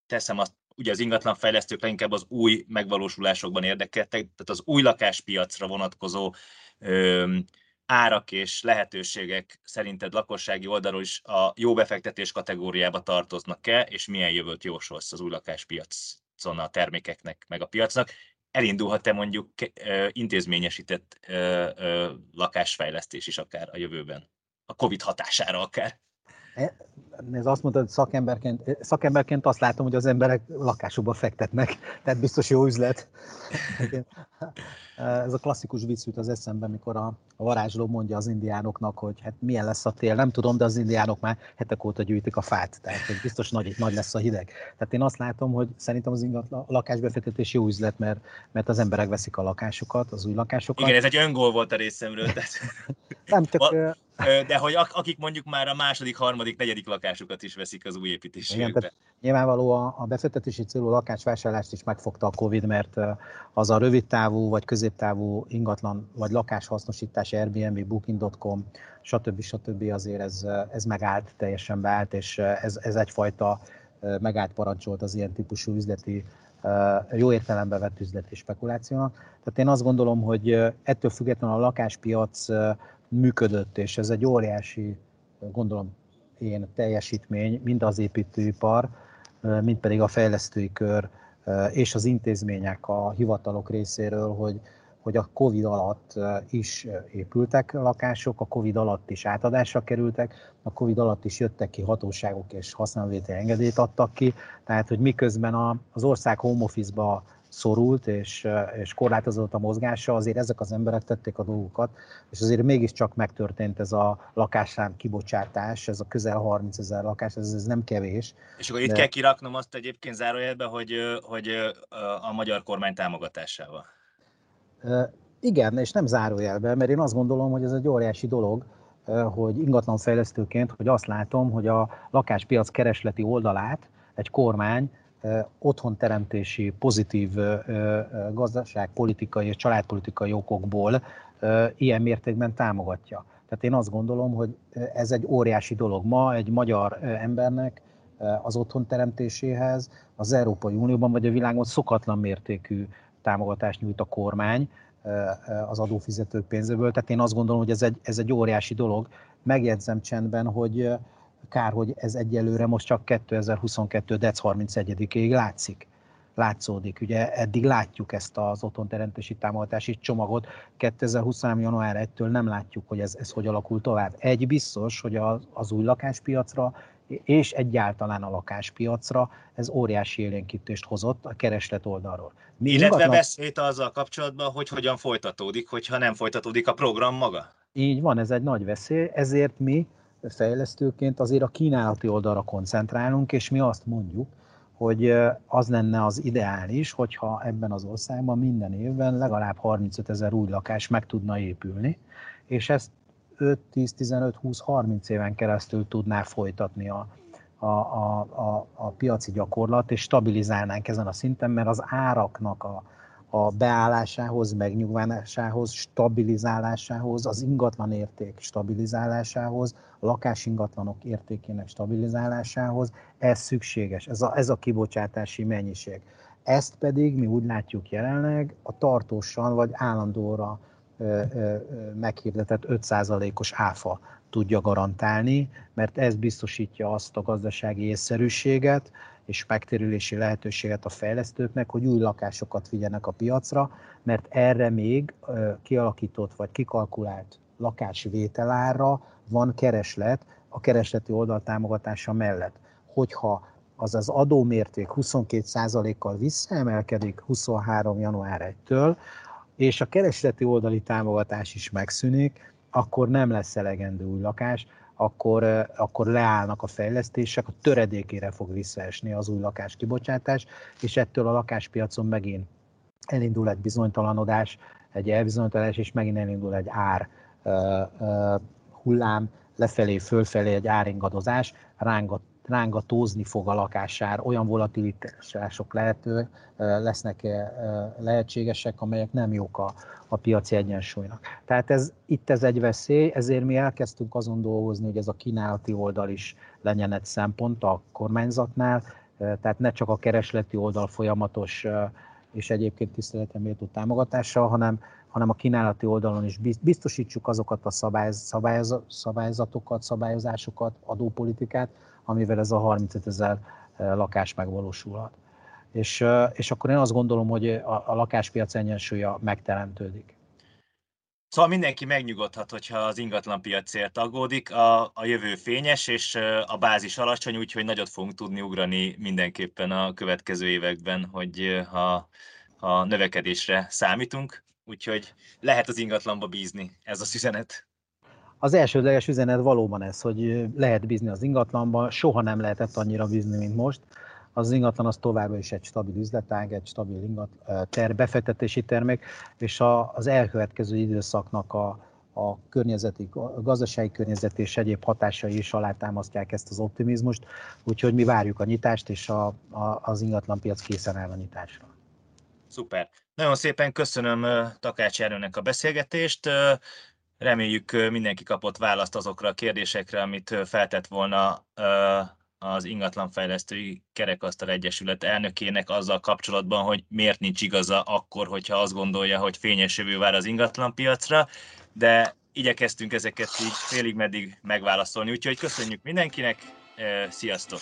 teszem azt, ugye az ingatlanfejlesztők leginkább az új megvalósulásokban érdekeltek, tehát az új lakáspiacra vonatkozó ö, árak és lehetőségek szerinted lakossági oldalról is a jó befektetés kategóriába tartoznak-e, és milyen jövőt jósolsz az új lakáspiacon a termékeknek, meg a piacnak? Elindulhat-e mondjuk intézményesített lakásfejlesztés is akár a jövőben? A COVID hatására akár?
Ez azt mondta, hogy szakemberként, szakemberként azt látom, hogy az emberek lakásukba fektetnek, tehát biztos jó üzlet. Ez a klasszikus vicc jut az eszembe, mikor a, a varázsló mondja az indiánoknak, hogy hát milyen lesz a tél, nem tudom, de az indiánok már hetek óta gyűjtik a fát, tehát hogy biztos nagy, nagy lesz a hideg. Tehát én azt látom, hogy szerintem az ingatlan, a lakásbefektetés jó üzlet, mert, mert az emberek veszik a lakásukat, az új lakásokat.
Igen, ez egy öngól volt a részemről. Tehát...
nem, csak,
de hogy akik mondjuk már a második, harmadik, negyedik lakásukat is veszik az új építésükbe.
Nyilvánvaló a, a befektetési célú lakásvásárlást is megfogta a Covid, mert az a rövid távú vagy középtávú ingatlan vagy lakáshasznosítás, Airbnb, Booking.com, stb. stb. azért ez, ez megállt, teljesen beállt, és ez, ez egyfajta megállt parancsolt az ilyen típusú üzleti jó értelembe vett üzleti spekulációnak. Tehát én azt gondolom, hogy ettől függetlenül a lakáspiac működött, és ez egy óriási, gondolom én teljesítmény, mind az építőipar, mind pedig a fejlesztői kör és az intézmények, a hivatalok részéről, hogy, hogy a Covid alatt is épültek lakások, a Covid alatt is átadásra kerültek, a Covid alatt is jöttek ki hatóságok és használvétel engedélyt adtak ki, tehát hogy miközben az ország home office-ba szorult és, és korlátozott a mozgása, azért ezek az emberek tették a dolgokat, és azért mégiscsak megtörtént ez a lakásszám kibocsátás, ez a közel 30 ezer lakás, ez, ez nem kevés.
És akkor itt de... kell kiraknom azt egyébként zárójelbe, hogy, hogy a magyar kormány támogatásával.
Igen, és nem zárójelben, mert én azt gondolom, hogy ez egy óriási dolog, hogy ingatlanfejlesztőként, hogy azt látom, hogy a lakáspiac keresleti oldalát egy kormány otthonteremtési, pozitív gazdaságpolitikai és családpolitikai okokból ilyen mértékben támogatja. Tehát én azt gondolom, hogy ez egy óriási dolog. Ma egy magyar embernek az otthon teremtéséhez az Európai Unióban vagy a világon szokatlan mértékű támogatást nyújt a kormány az adófizetők pénzéből. Tehát én azt gondolom, hogy ez egy, ez egy óriási dolog. Megjegyzem csendben, hogy Kár, hogy ez egyelőre most csak 2022. dec 31-ig látszik látszódik. Ugye eddig látjuk ezt az otthonteremtési támogatási csomagot, 2023. január 1-től nem látjuk, hogy ez, ez hogy alakul tovább. Egy biztos, hogy az, az új lakáspiacra és egyáltalán a lakáspiacra ez óriási élénkítést hozott a kereslet oldalról.
Mi Illetve ingatlan... veszélyt azzal kapcsolatban, hogy hogyan folytatódik, hogyha nem folytatódik a program maga?
Így van, ez egy nagy veszély, ezért mi fejlesztőként azért a kínálati oldalra koncentrálunk, és mi azt mondjuk, hogy az lenne az ideális, hogyha ebben az országban minden évben legalább 35 ezer új lakás meg tudna épülni, és ezt 5, 10, 15, 20, 30 éven keresztül tudná folytatni a, a, a, a, a piaci gyakorlat, és stabilizálnánk ezen a szinten, mert az áraknak a, a beállásához, megnyugvásához, stabilizálásához, az ingatlan érték stabilizálásához, a lakásingatlanok értékének stabilizálásához, ez szükséges, ez a, ez a kibocsátási mennyiség. Ezt pedig mi úgy látjuk jelenleg a tartósan vagy állandóra ö, ö, meghirdetett 5%-os áfa tudja garantálni, mert ez biztosítja azt a gazdasági észszerűséget és megtérülési lehetőséget a fejlesztőknek, hogy új lakásokat vigyenek a piacra, mert erre még kialakított vagy kikalkulált lakásvételárra van kereslet a keresleti oldal támogatása mellett. Hogyha az az adómérték 22%-kal visszaemelkedik 23. január 1-től, és a keresleti oldali támogatás is megszűnik, akkor nem lesz elegendő új lakás, akkor, akkor leállnak a fejlesztések, a töredékére fog visszaesni az új lakás kibocsátás, és ettől a lakáspiacon megint elindul egy bizonytalanodás, egy elbizonytalanodás, és megint elindul egy ár hullám, lefelé, fölfelé egy áringadozás, rángat rángatózni fog a lakásár, olyan volatilitások lehető, lesznek lehetségesek, amelyek nem jók a, a piaci egyensúlynak. Tehát ez, itt ez egy veszély, ezért mi elkezdtünk azon dolgozni, hogy ez a kínálati oldal is legyen egy szempont a kormányzatnál, tehát ne csak a keresleti oldal folyamatos és egyébként tiszteletem méltó támogatással, hanem, hanem a kínálati oldalon is biztosítsuk azokat a szabályz, szabályz, szabályzatokat, szabályozásokat, adópolitikát, amivel ez a 35 ezer lakás megvalósulhat. És, és akkor én azt gondolom, hogy a, a lakáspiac egyensúlya megteremtődik.
Szóval mindenki megnyugodhat, hogyha az ingatlan piacért aggódik. A, a jövő fényes, és a bázis alacsony, úgyhogy nagyot fogunk tudni ugrani mindenképpen a következő években, hogy ha, ha növekedésre számítunk. Úgyhogy lehet az ingatlanba bízni, ez az üzenet.
Az elsődleges üzenet valóban ez, hogy lehet bízni az ingatlanba, soha nem lehetett annyira bízni, mint most. Az ingatlan az továbbra is egy stabil üzletág, egy stabil ingat, ter, befektetési termék, és a, az elkövetkező időszaknak a, a környezeti, a gazdasági környezet és egyéb hatásai is alátámasztják ezt az optimizmust, úgyhogy mi várjuk a nyitást, és a, a, az ingatlanpiac készen áll a nyitásra.
Szuper. Nagyon szépen köszönöm Takács Erőnek a beszélgetést. Reméljük mindenki kapott választ azokra a kérdésekre, amit feltett volna az ingatlanfejlesztői kerekasztal egyesület elnökének azzal kapcsolatban, hogy miért nincs igaza akkor, hogyha azt gondolja, hogy fényes jövő vár az ingatlanpiacra, de igyekeztünk ezeket így félig meddig megválaszolni, úgyhogy köszönjük mindenkinek, sziasztok!